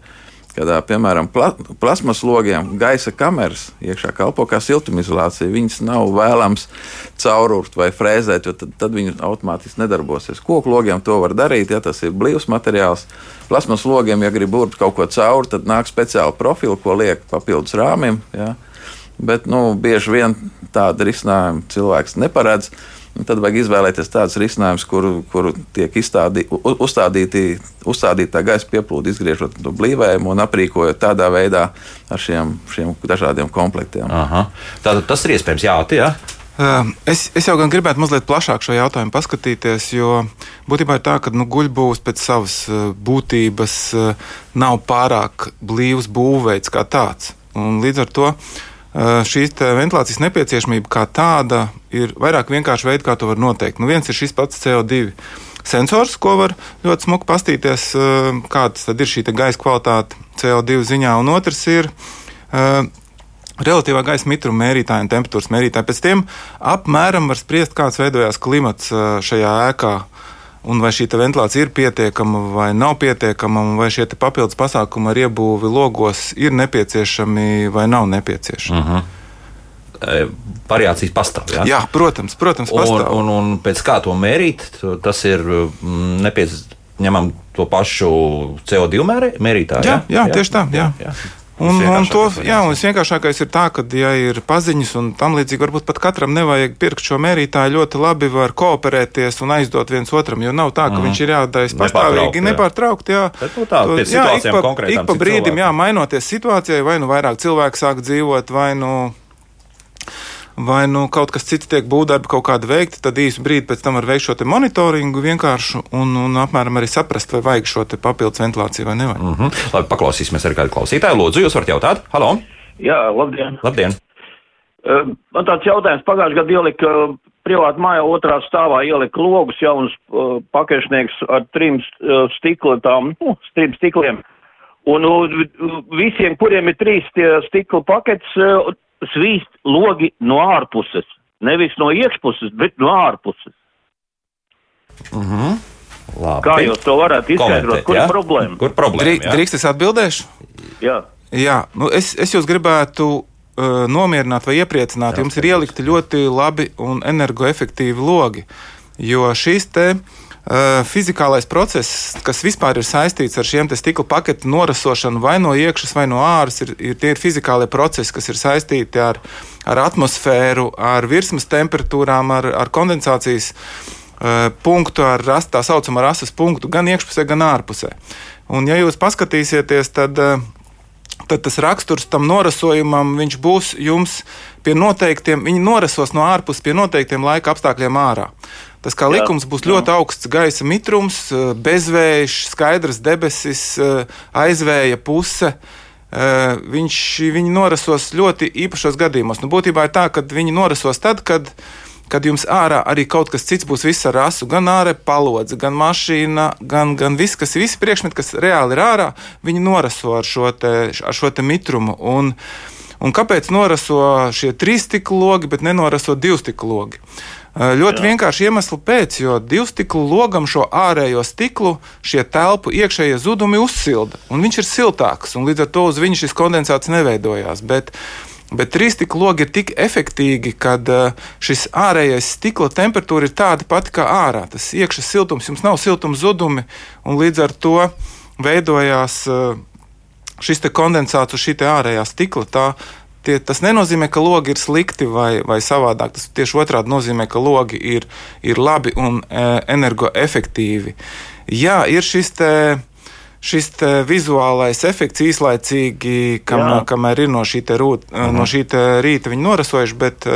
kad, uh, piemēram, pla, plasmas logiem gaisa kameras iekšā kalpo kā siltumizolācija. Viņas nav vēlams caururpt vai frēzēt, jo tad, tad viņi automātiski nedarbosies. Koku logiem to var darīt, ja tas ir blīvs materiāls. Plasmas logiem, ja grib burbt kaut ko cauri, tad nāk speciāli profili, ko liek papildus rāmim. Ja? Bet nu, bieži vien tādu risinājumu cilvēks neparedz. Un tad vajag izvēlēties tādus risinājumus, kur, kur tiek izstādī, uzstādīti, uzstādīta tā gaisa pieplūde, izgriežot to blīvējumu un aprīkojot tādā veidā ar šiem, šiem dažādiem komplektiem. Aha. Tātad tas ir iespējams, jā, tie. Ja? Es, es jau gan gribētu mazliet plašāk šo jautājumu paskatīties, jo būtībā ir tā, ka nu, guļbūvs pēc savas būtības nav pārāk blīvs būvveids kā tāds. Un līdz ar to šī ventilācijas nepieciešamība kā tāda ir vairāk vienkārši veidi, kā to var noteikt. Nu, viens ir šis pats CO2 sensors, ko var ļoti smuki pastīties, kāda ir šī gaisa kvalitāte CO2 ziņā, un otrs ir relatīvā gaisa mitruma mērītāja un temperatūras mērītāja. Pēc tiem apmēram var spriest, kāds veidojās klimats šajā ēkā un vai šī ventilācija ir pietiekama vai nav pietiekama, vai šie papildus pasākumi ar iebūvi logos ir nepieciešami vai nav nepieciešami. Uh mhm. -huh. Variācijas pastāv. Ja? Jā, protams, protams pastāv. Un, un, un pēc kā to mērīt, tas ir mm, nepieciešams. Ņemam to pašu CO2 mērītāju. Jā, jā, jā, tieši tā. Jā. Jā, jā. Un, un to, jā, un visvienkāršākais ir tā, ka, ja ir paziņas un tam līdzīgi, varbūt pat katram nevajag pirkt šo mērītāju, ļoti labi var kooperēties un aizdot viens otram, jo nav tā, ka mm. viņš ir jādara pastāvīgi, nepārtraukti. Jā, Bet, nu, tā, to, jā, ik pa, ik pa brīdim, jā, mainoties situācijai, vai nu vairāk cilvēku sāk dzīvot, vai nu vai nu kaut kas cits tiek būvdarbi kaut kāda veikta, tad īsu brīdi pēc tam var veikt šo monitoringu vienkārši un, un apmēram arī saprast, vai vajag šo papildus ventilāciju vai nevajag. Mm -hmm. Labi, paklausīsimies ar kādu klausītāju. Lūdzu, jūs varat jautāt? Halo! Jā, labdien! Labdien! Uh, man tāds jautājums pagājušajā gadā ielika uh, privātu mājā otrā stāvā ielika logus jauns uh, pakešnieks ar trim stikliem, nu, trim stikliem. Un visiem, kuriem ir trīs stikla paketes, uh, svīst logi no ārpuses. Nevis no iekšpuses, bet no ārpuses. Mm -hmm. Labi. Kā jūs to varētu izskaidrot? Kur ja? ir problēma? Kur problēma? Drī, ja? Drīkst es atbildēšu? Jā. Jā, nu es, es jūs gribētu uh, nomierināt vai iepriecināt. Jā, Jums ir ielikti ļoti labi un energoefektīvi logi. Jo šīs te Uh, fizikālais process, kas vispār ir saistīts ar šiem stikla paketu norasošanu vai no iekšas, vai no āras, ir, ir tie ir fizikālie procesi, kas ir saistīti ar, ar atmosfēru, ar virsmas temperatūrām, ar, ar kondensācijas uh, punktu, ar rast, tā saucamo rases punktu, gan iekšpusē, gan ārpusē. Un, ja jūs paskatīsieties, tad, tad tas raksturs tam norasojumam būs jums pie noteiktiem, viņi norasos no ārpuses pie noteiktiem laika apstākļiem ārā. Tas kā likums būs jā. ļoti augsts gaisa mitrums, eh, bezvējš, skaidrs debesis, eh, aizvēja puse. Eh, viņš viņi norasos ļoti īpašos gadījumos. Nu, būtībā ir tā, ka viņi norasos tad, kad, kad jums ārā arī kaut kas cits būs viss ar rasu. Gan ārā palodze, gan mašīna, gan, gan viss, kas ir visi priekšmeti, kas reāli ir ārā, viņi noraso ar šo, te, ar šo te mitrumu. Un, un kāpēc noraso šie trīs stikla logi, bet nenoraso divu stikla logi? Ļoti Jā. vienkārši iemesli pēc, jo divu stiklu logam šo ārējo stiklu šie telpu iekšējie zudumi uzsilda, viņš ir siltāks, un līdz ar to uz viņa šis kondensāts neveidojās. Bet, Bet trīs stikla logi ir tik efektīvi, ka šis ārējais stikla temperatūra ir tāda pati kā ārā. Tas iekšā siltums, jums nav siltuma zudumi, un līdz ar to veidojās šis kondensāts uz šī ārējā stikla, tā, tie, tas nenozīmē, ka logi ir slikti vai, vai savādāk. Tas tieši otrādi nozīmē, ka logi ir, ir labi un e, energoefektīvi. Jā, ir šis te šis vizuālais efekts īslaicīgi, kam, Jā. kamēr ir no šī, rūt, mhm. no šī rīta viņi norasojuši, bet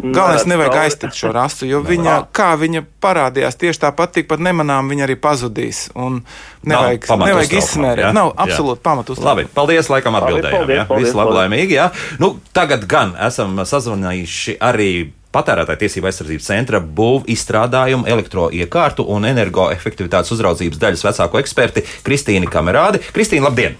galvenais nevajag aiztikt šo rasu, jo viņa, kā viņa parādījās tieši tāpat, tikpat nemanām viņa arī pazudīs. Un nevajag, nav nevajag izsmērēt. Nav absolūti pamatu uz to. Labi, paldies, laikam atbildējām. Paldies, paldies, ja? paldies, Viss lablaimīgi, jā. Nu, tagad gan esam sazvanījuši arī patērētāja tiesība aizsardzības centra būvu izstrādājumu, elektroiekārtu un energoefektivitātes uzraudzības daļas vecāko eksperti Kristīnu Kamerādi. Kristīna, labdien!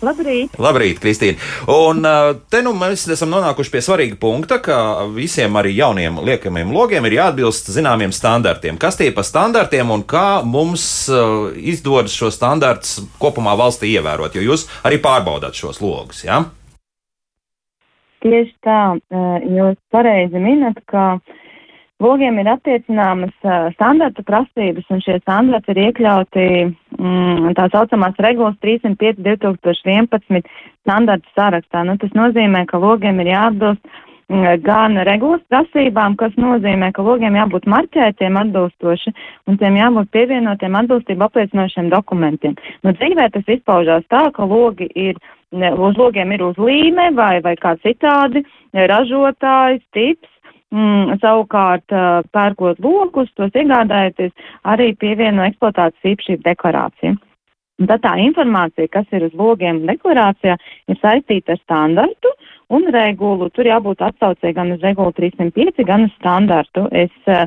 Labrīt! Labrīt, Kristīne! Un te nu mēs esam nonākuši pie svarīga punkta, ka visiem arī jauniem liekamiem logiem ir jāatbilst zināmiem standartiem. Kas tie pa standartiem un kā mums izdodas šo standartus kopumā valstī ievērot? Jo jūs arī pārbaudat šos logus, jā? Ja? Tieši tā, jūs pareizi minat, ka logiem ir attiecināmas standarta prasības, un šie standarti ir iekļauti mm, tā saucamās regulas 305 2011 standarta sarakstā. Nu, tas nozīmē, ka logiem ir jāatbilst gan regulas prasībām, kas nozīmē, ka logiem jābūt marķētiem atbilstoši un tiem jābūt pievienotiem atbilstību apliecinošiem dokumentiem. Nu, dzīvē tas izpaužās tā, ka logi ir, uz logiem ir uzlīme vai, vai kā citādi ražotājs, tips, Mm, savukārt, pērkot lokus, tos iegādājoties, arī pievieno eksploatācijas īpašību deklarāciju. Un tad tā informācija, kas ir uz logiem deklarācijā, ir saistīta ar standartu, un regulu. Tur jābūt atsaucē gan uz regulu 305, gan uz standartu. Es uh,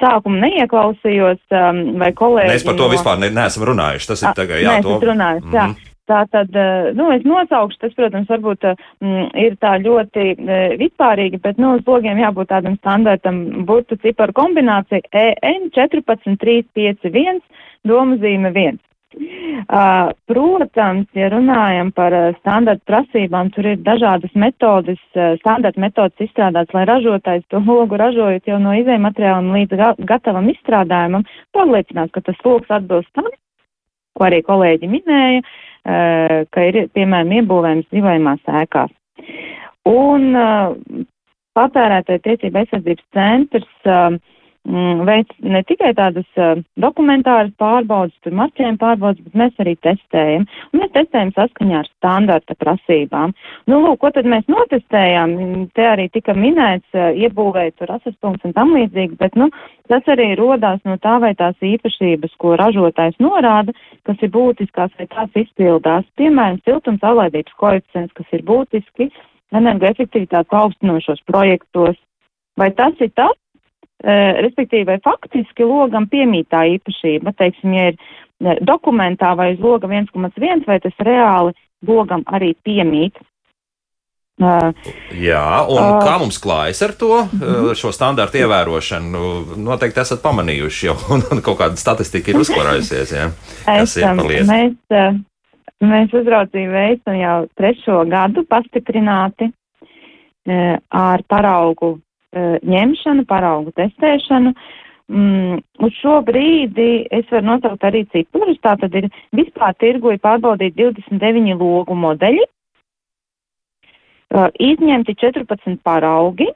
sākumu neieklausījos, um, vai kolēģi. Mēs par to no... vispār ne, neesam runājuši. Tas ir tagad jā, to. Runājuši, mm -hmm. jā. Mhm. Tā tad, eh, nu, es nosaukšu, tas, protams, varbūt mm, ir tā ļoti e, vispārīgi, bet, nu, uz logiem jābūt tādam standartam, būtu ciparu kombinācija EN 14351, domazīme 1. Uh, protams, ja runājam par uh, standarta prasībām, tur ir dažādas metodas, uh, standarta metodas izstrādāts, lai ražotājs to logu ražojot jau no izējuma materiālam līdz ga gatavam izstrādājumam, pārliecinās, ka tas logs atbilst tam, ko arī kolēģi minēja, ka ir, piemēram, iebūvējums dzīvojumās ēkās. Un patērētāja tiesība aizsardzības centrs veic ne tikai tādas uh, dokumentāras pārbaudas, tur marķējuma pārbaudas, bet mēs arī testējam. Un mēs testējam saskaņā ar standarta prasībām. Nu, lūk, ko tad mēs notestējām? Te arī tika minēts, uh, iebūvēt tur asaspunkts un tam līdzīgi, bet, nu, tas arī rodās no tā, vai tās īpašības, ko ražotājs norāda, kas ir būtiskās, vai tās izpildās. Piemēram, siltums aulaidības koeficients, kas ir būtiski energoefektivitātes augstinošos projektos. Vai tas ir tas, Eh, respektīvi, vai faktiski logam piemītā īpašība, teiksim, ja ir eh, dokumentā vai uz loga 1,1, vai tas reāli logam arī piemīt. Uh, Jā, un uh, kā mums klājas ar to, uh, šo standartu ievērošanu? Noteikti esat pamanījuši jau, un, un kaut kāda statistika ir uzkorājusies. Ja? Esam, mēs, mēs uzraudzību veicam jau trešo gadu pastiprināti ar paraugu ņemšanu, paraugu testēšanu. Mm, uz šo brīdi es varu nosaukt arī ciprus. Tātad ir vispār tirgu ir pārbaudīti 29 logu modeļi, uh, izņemti 14 paraugi,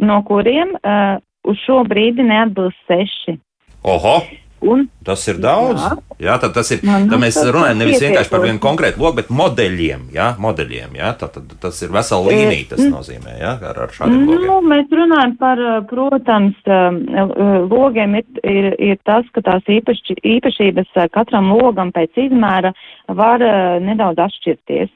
no kuriem uh, uz šo brīdi neatbilst 6. Oho! Un, tas ir daudz. Jā, jā tad, tas ir, Man, tad mēs runājam nevis vienkārši par vienu konkrētu loku, bet modeļiem. Jā, modeļiem jā, tad, tad, tas ir vesela līnija. Tas nozīmē, jā, ar, ar šādiem nu, logiem. Mēs runājam par, protams, logiem ir, ir, ir tas, ka tās īpaši, īpašības katram logam pēc izmēra var nedaudz atšķirties.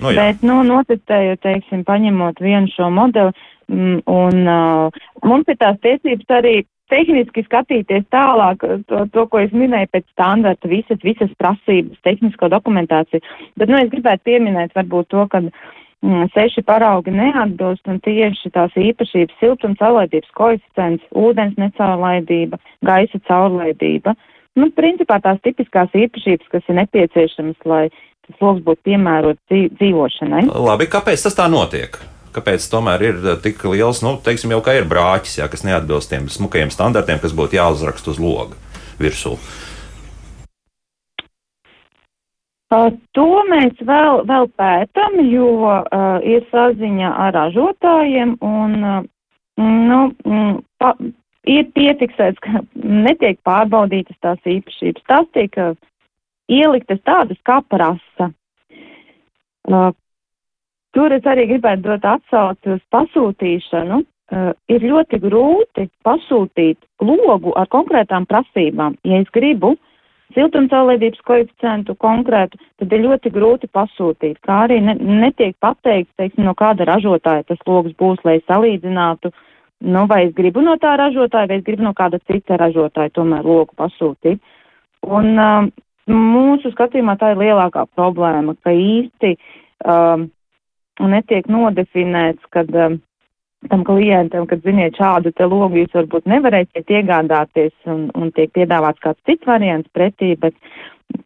Nu, jā. Bet, nu, notestējot, teiksim, paņemot vienu šo modeli, mm, un uh, mums ir tās tiesības arī tehniski skatīties tālāk, to, to, ko es minēju pēc standarta, visas, visas prasības, tehnisko dokumentāciju. Bet, nu, es gribētu pieminēt varbūt to, ka mm, seši paraugi neatbilst, un tieši tās īpašības siltums, caurlaidības koeficients, ūdens necaurlaidība, gaisa caurlaidība. Nu, principā tās tipiskās īpašības, kas ir nepieciešamas, lai tas loks būtu piemērots dzīvošanai. Labi, kāpēc tas tā notiek? Kāpēc tomēr ir eh, tik liels, nu, teiksim, jau kā ir brāķis, jā, kas neatbilst tiem smukajiem standartiem, kas būtu jāuzraksta uz loga virsū. Uh, to mēs vēl, vēl pētam, jo uh, ir saziņa ar ražotājiem un uh, nu, pa, ir piefiksēts, ka netiek pārbaudītas tās īpašības. Tas tiek uh, ieliktas tādas kā prasa. Uh, tur es arī gribētu dot atsauci uz pasūtīšanu. Uh, ir ļoti grūti pasūtīt logu ar konkrētām prasībām. Ja es gribu siltumcaurlaidības koeficientu konkrētu, tad ir ļoti grūti pasūtīt, kā arī ne, netiek pateikts, teiksim, no kāda ražotāja tas logs būs, lai salīdzinātu, nu, vai es gribu no tā ražotāja, vai es gribu no kāda cita ražotāja tomēr logu pasūtīt. Un um, mūsu skatījumā tā ir lielākā problēma, ka īsti um, netiek nodefinēts, kad um, tam klientam, kad ziniet, šādu te logu jūs varbūt nevarēsiet iegādāties un, un tiek piedāvāts kāds cits variants pretī, bet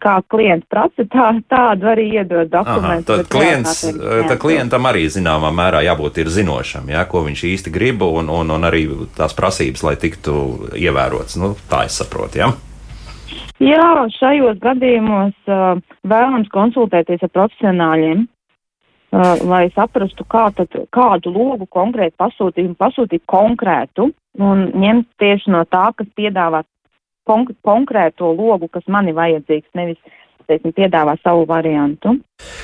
kā klients prasa, tā, tādu arī iedod dokumentu. Aha, tad klients, tā klientam arī zināmā mērā jābūt ir zinošam, jā, ko viņš īsti grib un, un, un arī tās prasības, lai tiktu ievērots. Nu, tā es saprotu, jā. Jā, šajos gadījumos uh, vēlams konsultēties ar profesionāļiem, lai saprastu, kā tad, kādu logu konkrēti pasūtīt, un pasūtīt konkrētu, un ņemt tieši no tā, kas piedāvā konk konkrēto logu, kas man ir vajadzīgs, nevis, teiksim, piedāvā savu variantu.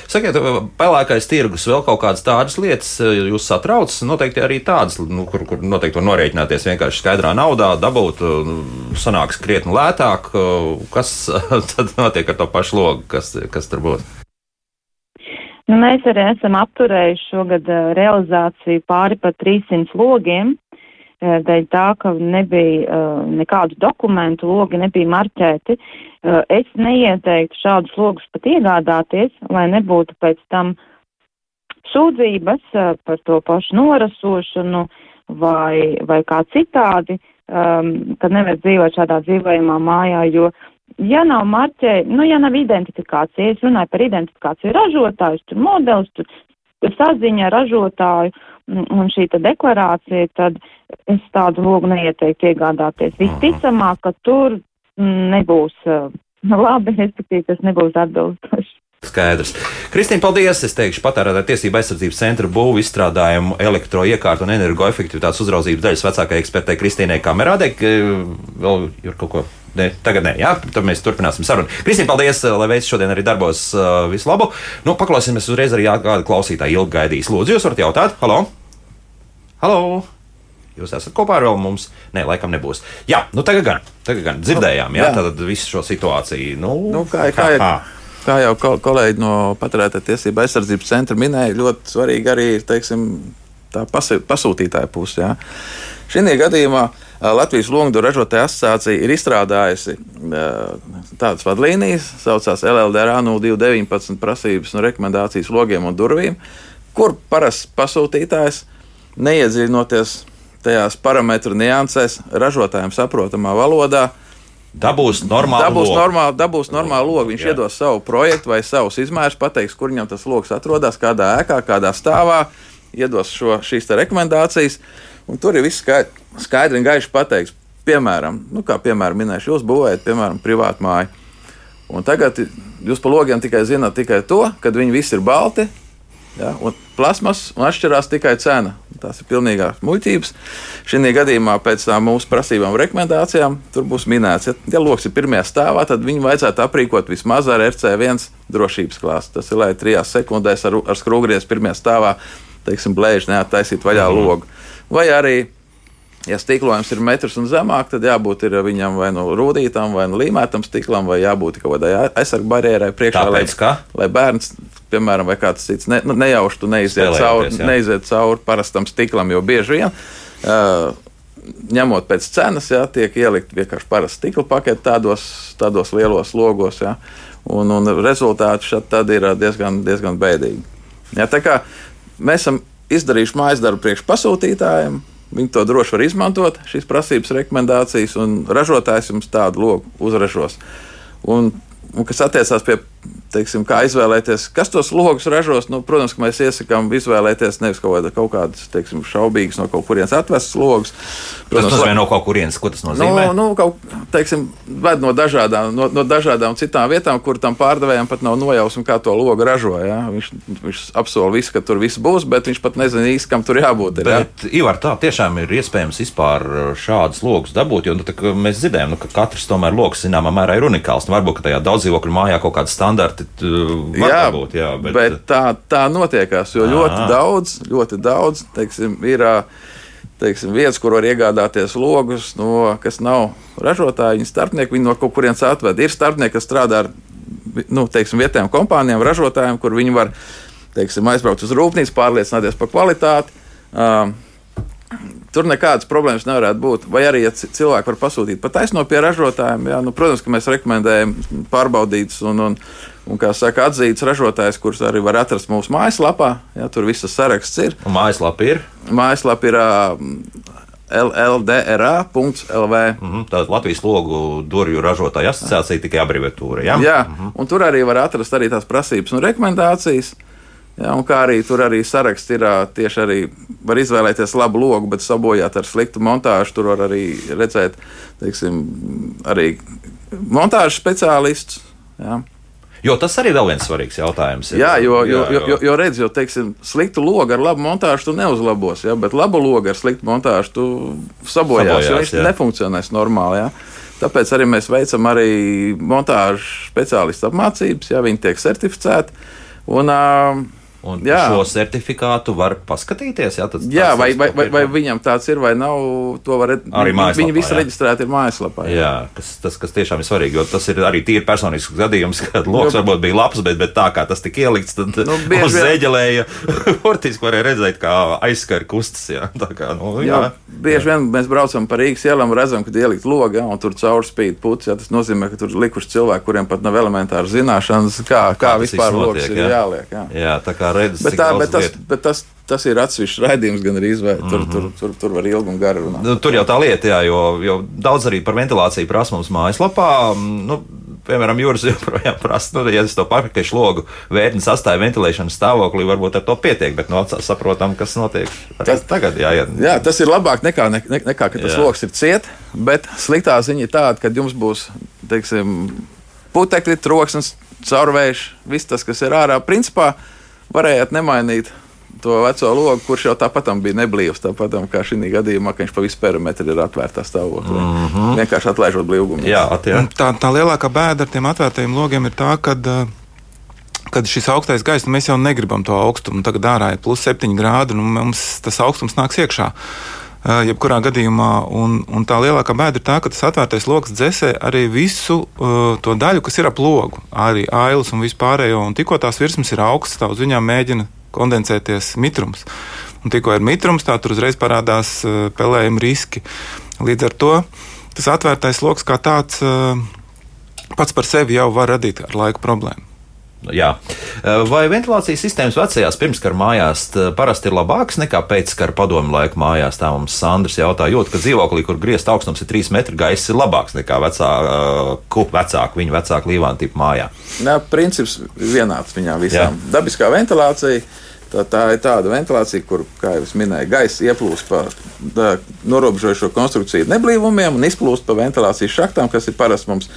Sakiet, pelēkais tirgus vēl kaut kādas tādas lietas jūs satrauc, noteikti arī tādas, nu, kur, kur noteikti var norēķināties vienkārši skaidrā naudā, dabūt, uh, sanāks krietni lētāk, kas tad notiek ar to pašu logu, kas, kas tur būs? Nu, mēs arī esam apturējuši šogad uh, realizāciju pāri pa 300 logiem, uh, dēļ tā, ka nebija uh, nekādu dokumentu, logi nebija marķēti. Es neieteiktu šādus logus pat iegādāties, lai nebūtu pēc tam sūdzības par to pašu norasošanu vai, vai kā citādi, um, kad nevar dzīvot šādā dzīvojamā mājā, jo ja nav marķē, nu, ja nav identifikācija, es runāju par identifikāciju ražotājus, tur modelis, tur saziņa ražotāju un šī deklarācija, tad es tādu logu neieteiktu iegādāties. Visticamāk, ka tur nebūs uh, labi, respektīvi, tas nebūs atbilstoši. Skaidrs. Kristīna, paldies! Es teikšu, patērētāja tiesība aizsardzības centra būvu izstrādājumu elektroiekārtu un energoefektivitātes uzraudzības daļas vecākajai ekspertei Kristīnai Kamerādei. Vēl ir kaut ko Ne, tagad nē, jā, tad mēs turpināsim sarunu. Kristīna, paldies, eh, lai veids šodien arī darbos uh, visu labu. Nu, paklausīsimies uzreiz arī, kāda klausītāja ilgi gaidīs. Lūdzu, jūs varat jautāt? Halo! Halo! Jūs esat kopā ar mums? Nē, laikam nebūs. Jā, nu tagad gan, tagad gan dzirdējām, jā, jā. tad visu šo situāciju. Nu, nu, kā, kā, kā, kā jau kol kolēģi no patērētāja tiesība aizsardzības centra minēja, ļoti svarīgi arī ir, teiksim, tā pasūtītāja puse. Jā. Šī gadījumā uh, Latvijas Logdu ražotāja asociācija ir izstrādājusi tādas vadlīnijas, saucās LLDR 0219 prasības un rekomendācijas logiem un durvīm, kur parasts pasūtītājs neiedziļinoties tajās parametru niansēs, ražotājiem saprotamā valodā. Dabūs normālu dabūs logu. Normāl, dabūs normālu logu. Viņš Jā. iedos savu projektu vai savus izmērus, pateiks, kur viņam tas lokus atrodas, kādā ēkā, kādā stāvā, iedos šo, šīs rekomendācijas. Un tur ir viss skaidrs skaidri un gaiši pateikts, piemēram, nu, kā piemēram minēšu, jūs būvējat, piemēram, privātu māju. Un tagad jūs par logiem tikai zināt tikai to, ka viņi visi ir balti. Ja, un plasmas un atšķirās tikai cena. Tās ir pilnīgās muļķības. Šī gadījumā pēc tam mūsu prasībām un rekomendācijām tur būs minēts, ja, ja lokus ir pirmajā stāvā, tad viņu vajadzētu aprīkot vismaz ar RC1 drošības klāstu. Tas ir, lai trijās sekundēs ar, ar skrūvgriezu pirmajā stāvā, teiksim, blēži neattaisīt vaļā mm -hmm. logu. Vai arī Ja stiklojums ir metrs un zemāk, tad jābūt viņam vai nu rūtītam, vai nu līmētam stiklam, vai jābūt kaut kādai aizsargu barjerai priekšā. Tāpēc, lai, lai bērns, piemēram, vai kāds cits, ne, nu, nejauši tu neiziet cauri, neiziet cauri parastam stiklam, jo bieži vien. Uh, ņemot pēc cenas, jā, tiek ielikt vienkārši parasta stikla pakete tādos, tādos lielos logos, jā, un, un rezultāti šeit ir diezgan, diezgan bēdīgi. Jā, tā kā mēs esam izdarījuši mājas darbu priekš pasūtītājiem, Viņi to droši var izmantot, šīs prasības, rekomendācijas, un ražotājs jums tādu logu uzražos. Un, un kas attiecās pie teiksim, kā izvēlēties, kas tos logus ražos. Nu, protams, ka mēs iesakām izvēlēties nevis kaut, kāda, kaut kādas teiksim, šaubīgas no kaut kurienes atvestas logus. Protams, tas nozīmē no kaut kurienes, ko tas nozīmē. Nu, nu, kaut, teiksim, ved no dažādām, no, no dažādām citām vietām, kur tam pārdevējam pat nav nojausma, kā to logu ražo. Ja? Viņš, viņš apsola visu, ka tur viss būs, bet viņš pat nezina īsti, kam tur jābūt. Ir, bet, ja? Ivar, tā tiešām ir iespējams vispār šādus logus dabūt, jo nu, tā, mēs dzirdējām, nu, ka katrs tomēr lokus zināmā mērā ir unikāls. Nu, varbūt tajā daudzdzīvokļu mājā kaut kādi standarti jā, būt, jā, bet... bet tā, tā notiekās, jo ļoti Aha. daudz, ļoti daudz teiksim, ir. Teiksim, vietas, kur var iegādāties logus, no, kas nav ražotāji, viņi starpnieki, viņi no kaut kurienes atved. Ir starpnieki, kas strādā ar nu, teiksim, vietējām kompānijām, ražotājiem, kur viņi var teiksim, aizbraukt uz rūpnīcu, pārliecināties par kvalitāti. Uh, Tur nekādas problēmas nevarētu būt. Vai arī, ja cilvēki var pasūtīt pat taisno pie ražotājiem, jā, nu, protams, ka mēs rekomendējam pārbaudītus un, un, un kā saka, atzīts ražotājs, kurus arī var atrast mūsu mājaslapā. Jā, tur viss saraksts ir. Un mājaslapa ir? Mājaslapa ir uh, LLDRA.CLV. Mm -hmm, tā ir Latvijas logu durvju ražotāja asociācija, tikai abreviatūra. Ja? Jā, mm -hmm. un tur arī var atrast arī tās prasības un rekomendācijas. Ja, un kā arī tur arī saraksts ir tieši arī var izvēlēties labu logu, bet sabojāt ar sliktu montāžu. Tur var arī redzēt, teiksim, arī montāžas speciālistus. Ja. Jo tas arī ir viens svarīgs jautājums. Jā, jo, jo, jo, jo, jo redz, jo teiksim, sliktu logu ar labu montāžu tu neuzlabos, ja, bet labu logu ar sliktu montāžu tu sabojās, sabojās jo viņš nefunkcionēs normāli. Ja. Tāpēc arī mēs veicam arī montāžu speciālistu apmācības, ja viņi tiek certificēti. Un, uh, Un jā. šo certifikātu var paskatīties. Jā, jā vai, vai, vai, vai viņam tāds ir vai nav, to var arī mājaslapā. Viņi visi reģistrēti ir mājaslapā. Jā, jā kas, tas, kas tiešām ir svarīgi, jo tas ir arī tīri personisks gadījums, kad loks jo, varbūt bija labs, bet, bet tā kā tas tika ielikts, tad nu, uz zēģelēja portiski varēja redzēt, kā aizskar kustas. Jā, kā, nu, jā, jā, bieži jā. vien mēs braucam pa Rīgas ielām, redzam, kad ielikt logu, un tur caurspīd puts. Jā, tas nozīmē, ka tur likuši cilvēki, kuriem pat nav elementāras zināšanas, kā, kā, kā vispār loks ir jāliek. Jā. Jā, kā redzes. Bet, tā, bet, tas, bet tas, tas ir atsevišķs raidījums, gan arī izvēle. Tur, mm -hmm. tur, tur, tur var ilgi un gari runāt. Nu, tur jau tā lieta, jā, jo, jo daudz arī par ventilāciju prasa mums mājaslapā. Nu, piemēram, jūras joprojām prasa, nu, ja es to pakaļ logu vērtni sastāju ventilēšanas stāvoklī, varbūt ar to pietiek, bet no nu, saprotam, kas notiek tas, tagad. Jā, jā. jā, tas ir labāk nekā, ne, ne, nekā ka tas jā. lokus ir ciet, bet sliktā ziņa ir tāda, ka jums būs, teiksim, putekļi, troksnis, caurvējš, viss tas, kas ir ārā, principā varējāt nemainīt to veco logu, kurš jau tāpat bija neblīvs. Tāpat kā šī gadījumā, ka viņš pa visu perimetru ir atvērtā stāvoklī. Mm -hmm. Vienkārši atlaižot blīvumu. Jā, jā. Tā, tā lielākā bēda ar tiem atvērtajiem logiem ir tā, ka. Kad šis augstais gaiss, nu mēs jau negribam to augstumu. Tagad ārā ir plus 7 grādi, un mums tas augstums nāks iekšā. Jebkurā gadījumā, un, un tā lielākā bēda ir tā, ka tas atvērtais lokus dzēsē arī visu uh, to daļu, kas ir ap logu, arī ailes un vispārējo. Un tikko tās virsmas ir augstas, tā uz viņām mēģina kondensēties mitrums. Un tikko ir mitrums, tā tur uzreiz parādās uh, pelējuma riski. Līdz ar to tas atvērtais lokus kā tāds uh, pats par sevi jau var radīt ar laiku problēmu. Jā. Vai ventilācijas sistēmas vecajās pirmskara mājās parasti ir labākas nekā pēckara padomu laika mājās? Tā mums Sandrs jautā, jūt, ka dzīvoklī, kur griezt augstums ir 3 metri, gaiss ir labāks nekā vecāku, vecāku viņa vecāku līvānu tipu mājā. Nē, princips vienāds viņām visām. Jā. Dabiskā ventilācija. Tā, tā ir tāda ventilācija, kur, kā jau minēju, gaisa ieplūst pa norobežojošo konstrukciju neblīvumiem un izplūst pa ventilācijas šaktām, kas ir parasti mums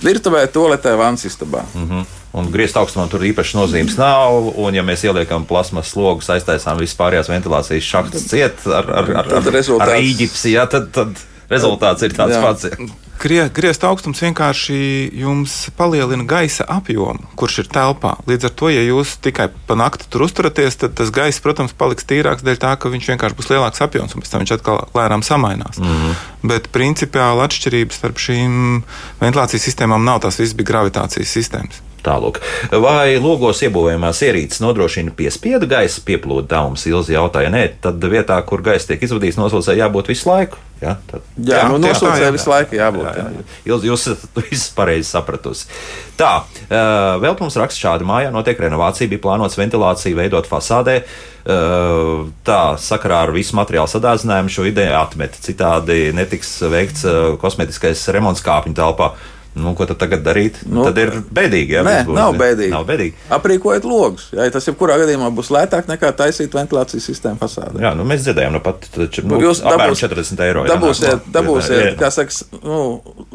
virtuvē, toaletē, vannas istabā. Mm -hmm. Un griezt augstumā tur īpaši nozīmes nav. Un, ja mēs ieliekam plasmas slogus, aiztaisām visas pārējās ventilācijas šachtas ciet ar, ar, ar, ar, ar, ar rīģipsi, jā, tad, tad rezultāts ir tāds jā. pats. Jā. Griezt augstums vienkārši jums palielina gaisa apjomu, kurš ir telpā. Līdz ar to, ja jūs tikai pa nakti tur uzturaties, tad tas gaiss, protams, paliks tīrāks dēļ tā, ka viņš vienkārši būs lielāks apjoms, un pēc tam viņš atkal lēnām samainās. Mm -hmm. Bet principiāli atšķirības starp šīm ventilācijas sistēmām nav. Tās visas bija gravitācijas sistēmas. Tālāk. Vai logos iebūvējumās ierīces nodrošina piespiedu gaisa pieplūdu? Tā mums ilgi jautāja. Nē, tad vietā, kur gaisa tiek izvadīts, nosaucēji jābūt visu laiku. Ja? Tad, jā, jā, nu, nosaucēji visu laiku jābūt. Jā, jā. Ilgi, jūs esat visu pareizi sapratusi. Tā, vēl mums raksta šādi mājā notiek renovācija, bija plānots ventilāciju veidot fasādē. Tā sakarā ar visu materiālu sadārzinājumu šo ideju atmet. Citādi netiks veikts kosmetiskais remonts kāpņu telpā. Nu, ko tad tagad darīt? Nu, tad ir bēdīgi. Jā, Nē, būs, nav jā. bēdīgi. Nav bēdīgi. Aprīkojiet logus. Jā, tas jebkurā gadījumā būs lētāk nekā taisīt ventilācijas sistēmu fasādē. Jā, nu, mēs dzirdējām, nu, pat nu, Nu, jūs dabūs- 40 eiro. jā, Dabūsiet, nāk, dabūsiet jā. kā saka, nu,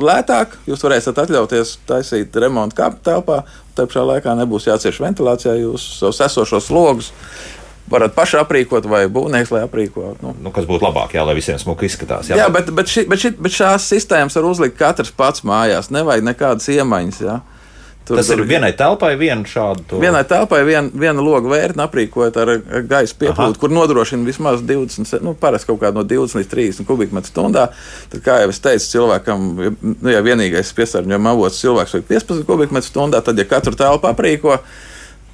lētāk. Jūs varēsiet atļauties taisīt remontu kāpņu telpā. Tā pašā laikā nebūs jācieš ventilācijā. Jūs savus esošos logus varat paši aprīkot vai būvnieks, lai aprīkotu. Nu. Nu, kas būtu labāk, jā, lai visiem smuki izskatās. Jā, bet, bet, ši, bet, ši, bet šās sistēmas var uzlikt katrs pats mājās. Nevajag nekādas iemaņas. Jā. Tur, Tas ir vienai telpai, viena šāda. Vienai telpai vien, viena loga vērtne aprīkot ar, gaisa pieplūdu, kur nodrošina vismaz 20, se- nu, parasti kaut kādu no 20 līdz 30 kubikmetru stundā. Tad, kā jau es teicu, cilvēkam, nu, ja vienīgais piesārņojuma avots cilvēks vajag 15 kubikmetru stundā, tad, ja katru telpu aprīko,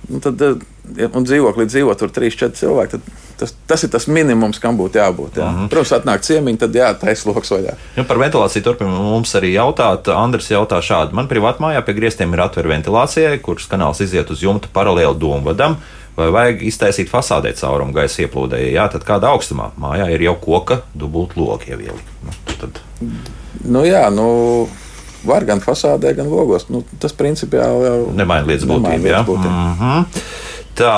nu, tad, eh, un dzīvoklī dzīvo tur 3-4 cilvēki, tad tas, tas ir tas minimums, kam būtu jābūt. Jā. Mhm. Protams, atnāk ciemiņi, tad jātaisa loks vaļā. Nu, par ventilāciju turpinām mums arī jautāt. Andris jautā šādi. Man privātā mājā pie griestiem ir atvērta ventilācija, kuras kanāls iziet uz jumta paralēli domvadam. Vai vajag iztaisīt fasādē caurumu gaisa ieplūdēji? Jā, tad kādā augstumā mājā ir jau koka dubultloki ielikt. Nu, tad Nu, jā, nu, var gan fasādē, gan logos. Nu, tas principiāli jau nemaina lietas būtību. jā? būtību. Mhm. Tā,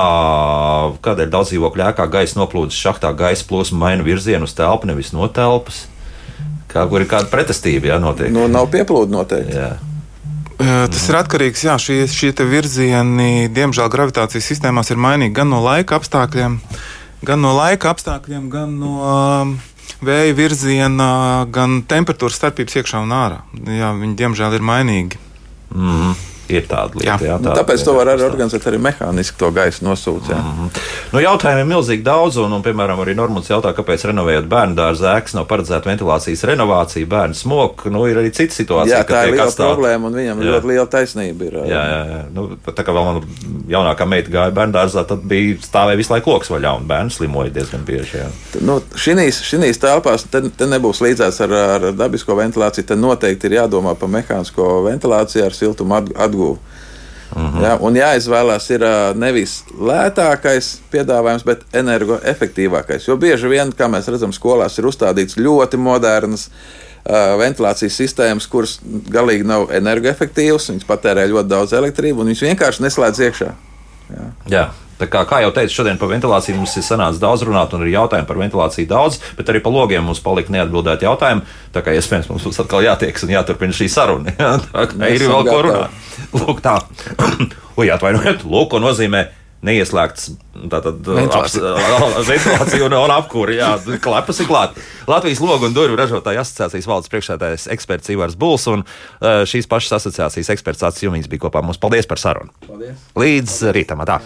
kādēļ daudz dzīvokļu ēkā gaisa noplūdes šachtā gaisa plūsma maina virzienu uz telpu, nevis no telpas? Kā, kur ir kāda pretestība, jā, notiek? nu, nav pieplūdu noteikti. Jā. Tas ir atkarīgs no šie, šie te virzieni. Diemžēl gravitācijas sistēmās ir mainīgi gan no laika apstākļiem, gan no laika apstākļiem, gan no um, vēja virziena, gan temperatūras starpības iekšā un ārā. Jā, viņi diemžēl ir mainīgi. Mm, ir tāda lieta, jā. Jā. Nu, tāda tāpēc lieta, to var arī organizēt arī mehāniski, to gaisa nosūcēt. Mhm. Nu, jautājumu ir milzīgi daudz, un, un piemēram, arī Normons jautā, kāpēc renovējot bērnu dārza ēkas nav paredzēta ventilācijas renovācija, bērnu smoka. Nu, ir arī cita situācija. Jā, tā ir liela atstāt- problēma, un viņam Jā. ļoti liela taisnība ir. Jā, jā, jā. Nu, tā kā vēl mana jaunākā meita gāja bērnu dārzā, tad bija stāvēja visu laiku lokus vaļā, un bērns slimoja diezgan bieži. Jā. Nu, šinīs, šinīs telpās te, te nebūs līdzēts ar, ar dabisko ventilāciju. Te noteikti ir jādomā par mehānisko ventilāciju ar siltumu atg- atguvu. Uh -huh. ja, un jāizvēlās ir nevis lētākais piedāvājums, bet energoefektīvākais. Jo bieži vien, kā mēs redzam, skolās ir uzstādīts ļoti modernas ā, ventilācijas sistēmas, kuras galīgi nav energoefektīvas. Viņas patērē ļoti daudz elektrības, un viņas vienkārši neslēdz iekšā. Jā. Jā. Tā kā, kā jau teicu, šodien par ventilāciju mums ir sanācis daudz runāt, un arī jautājumu par ventilāciju daudz, bet arī par logiem mums palika neatbildēti jautājumi. Tā kā iespējams mums būs atkal jātiekas un jāturpina šī saruna. Jā, tā kā Mēs ir vēl ko runāt. Lūk, tā. Ui, atvainojiet, lūk, ko nozīmē neieslēgts tātad, Ventilācija. un, un apkūra. Jā, klepas ir klāt. Latvijas logu un durvju ražotāju asociācijas valdes priekšsēdētājs eksperts Ivars Buls un uh, šīs pašas asociācijas eksperts Acis Jumīns bija kopā mums. Paldies par sarunu! Paldies! Līdz rītam! Tā.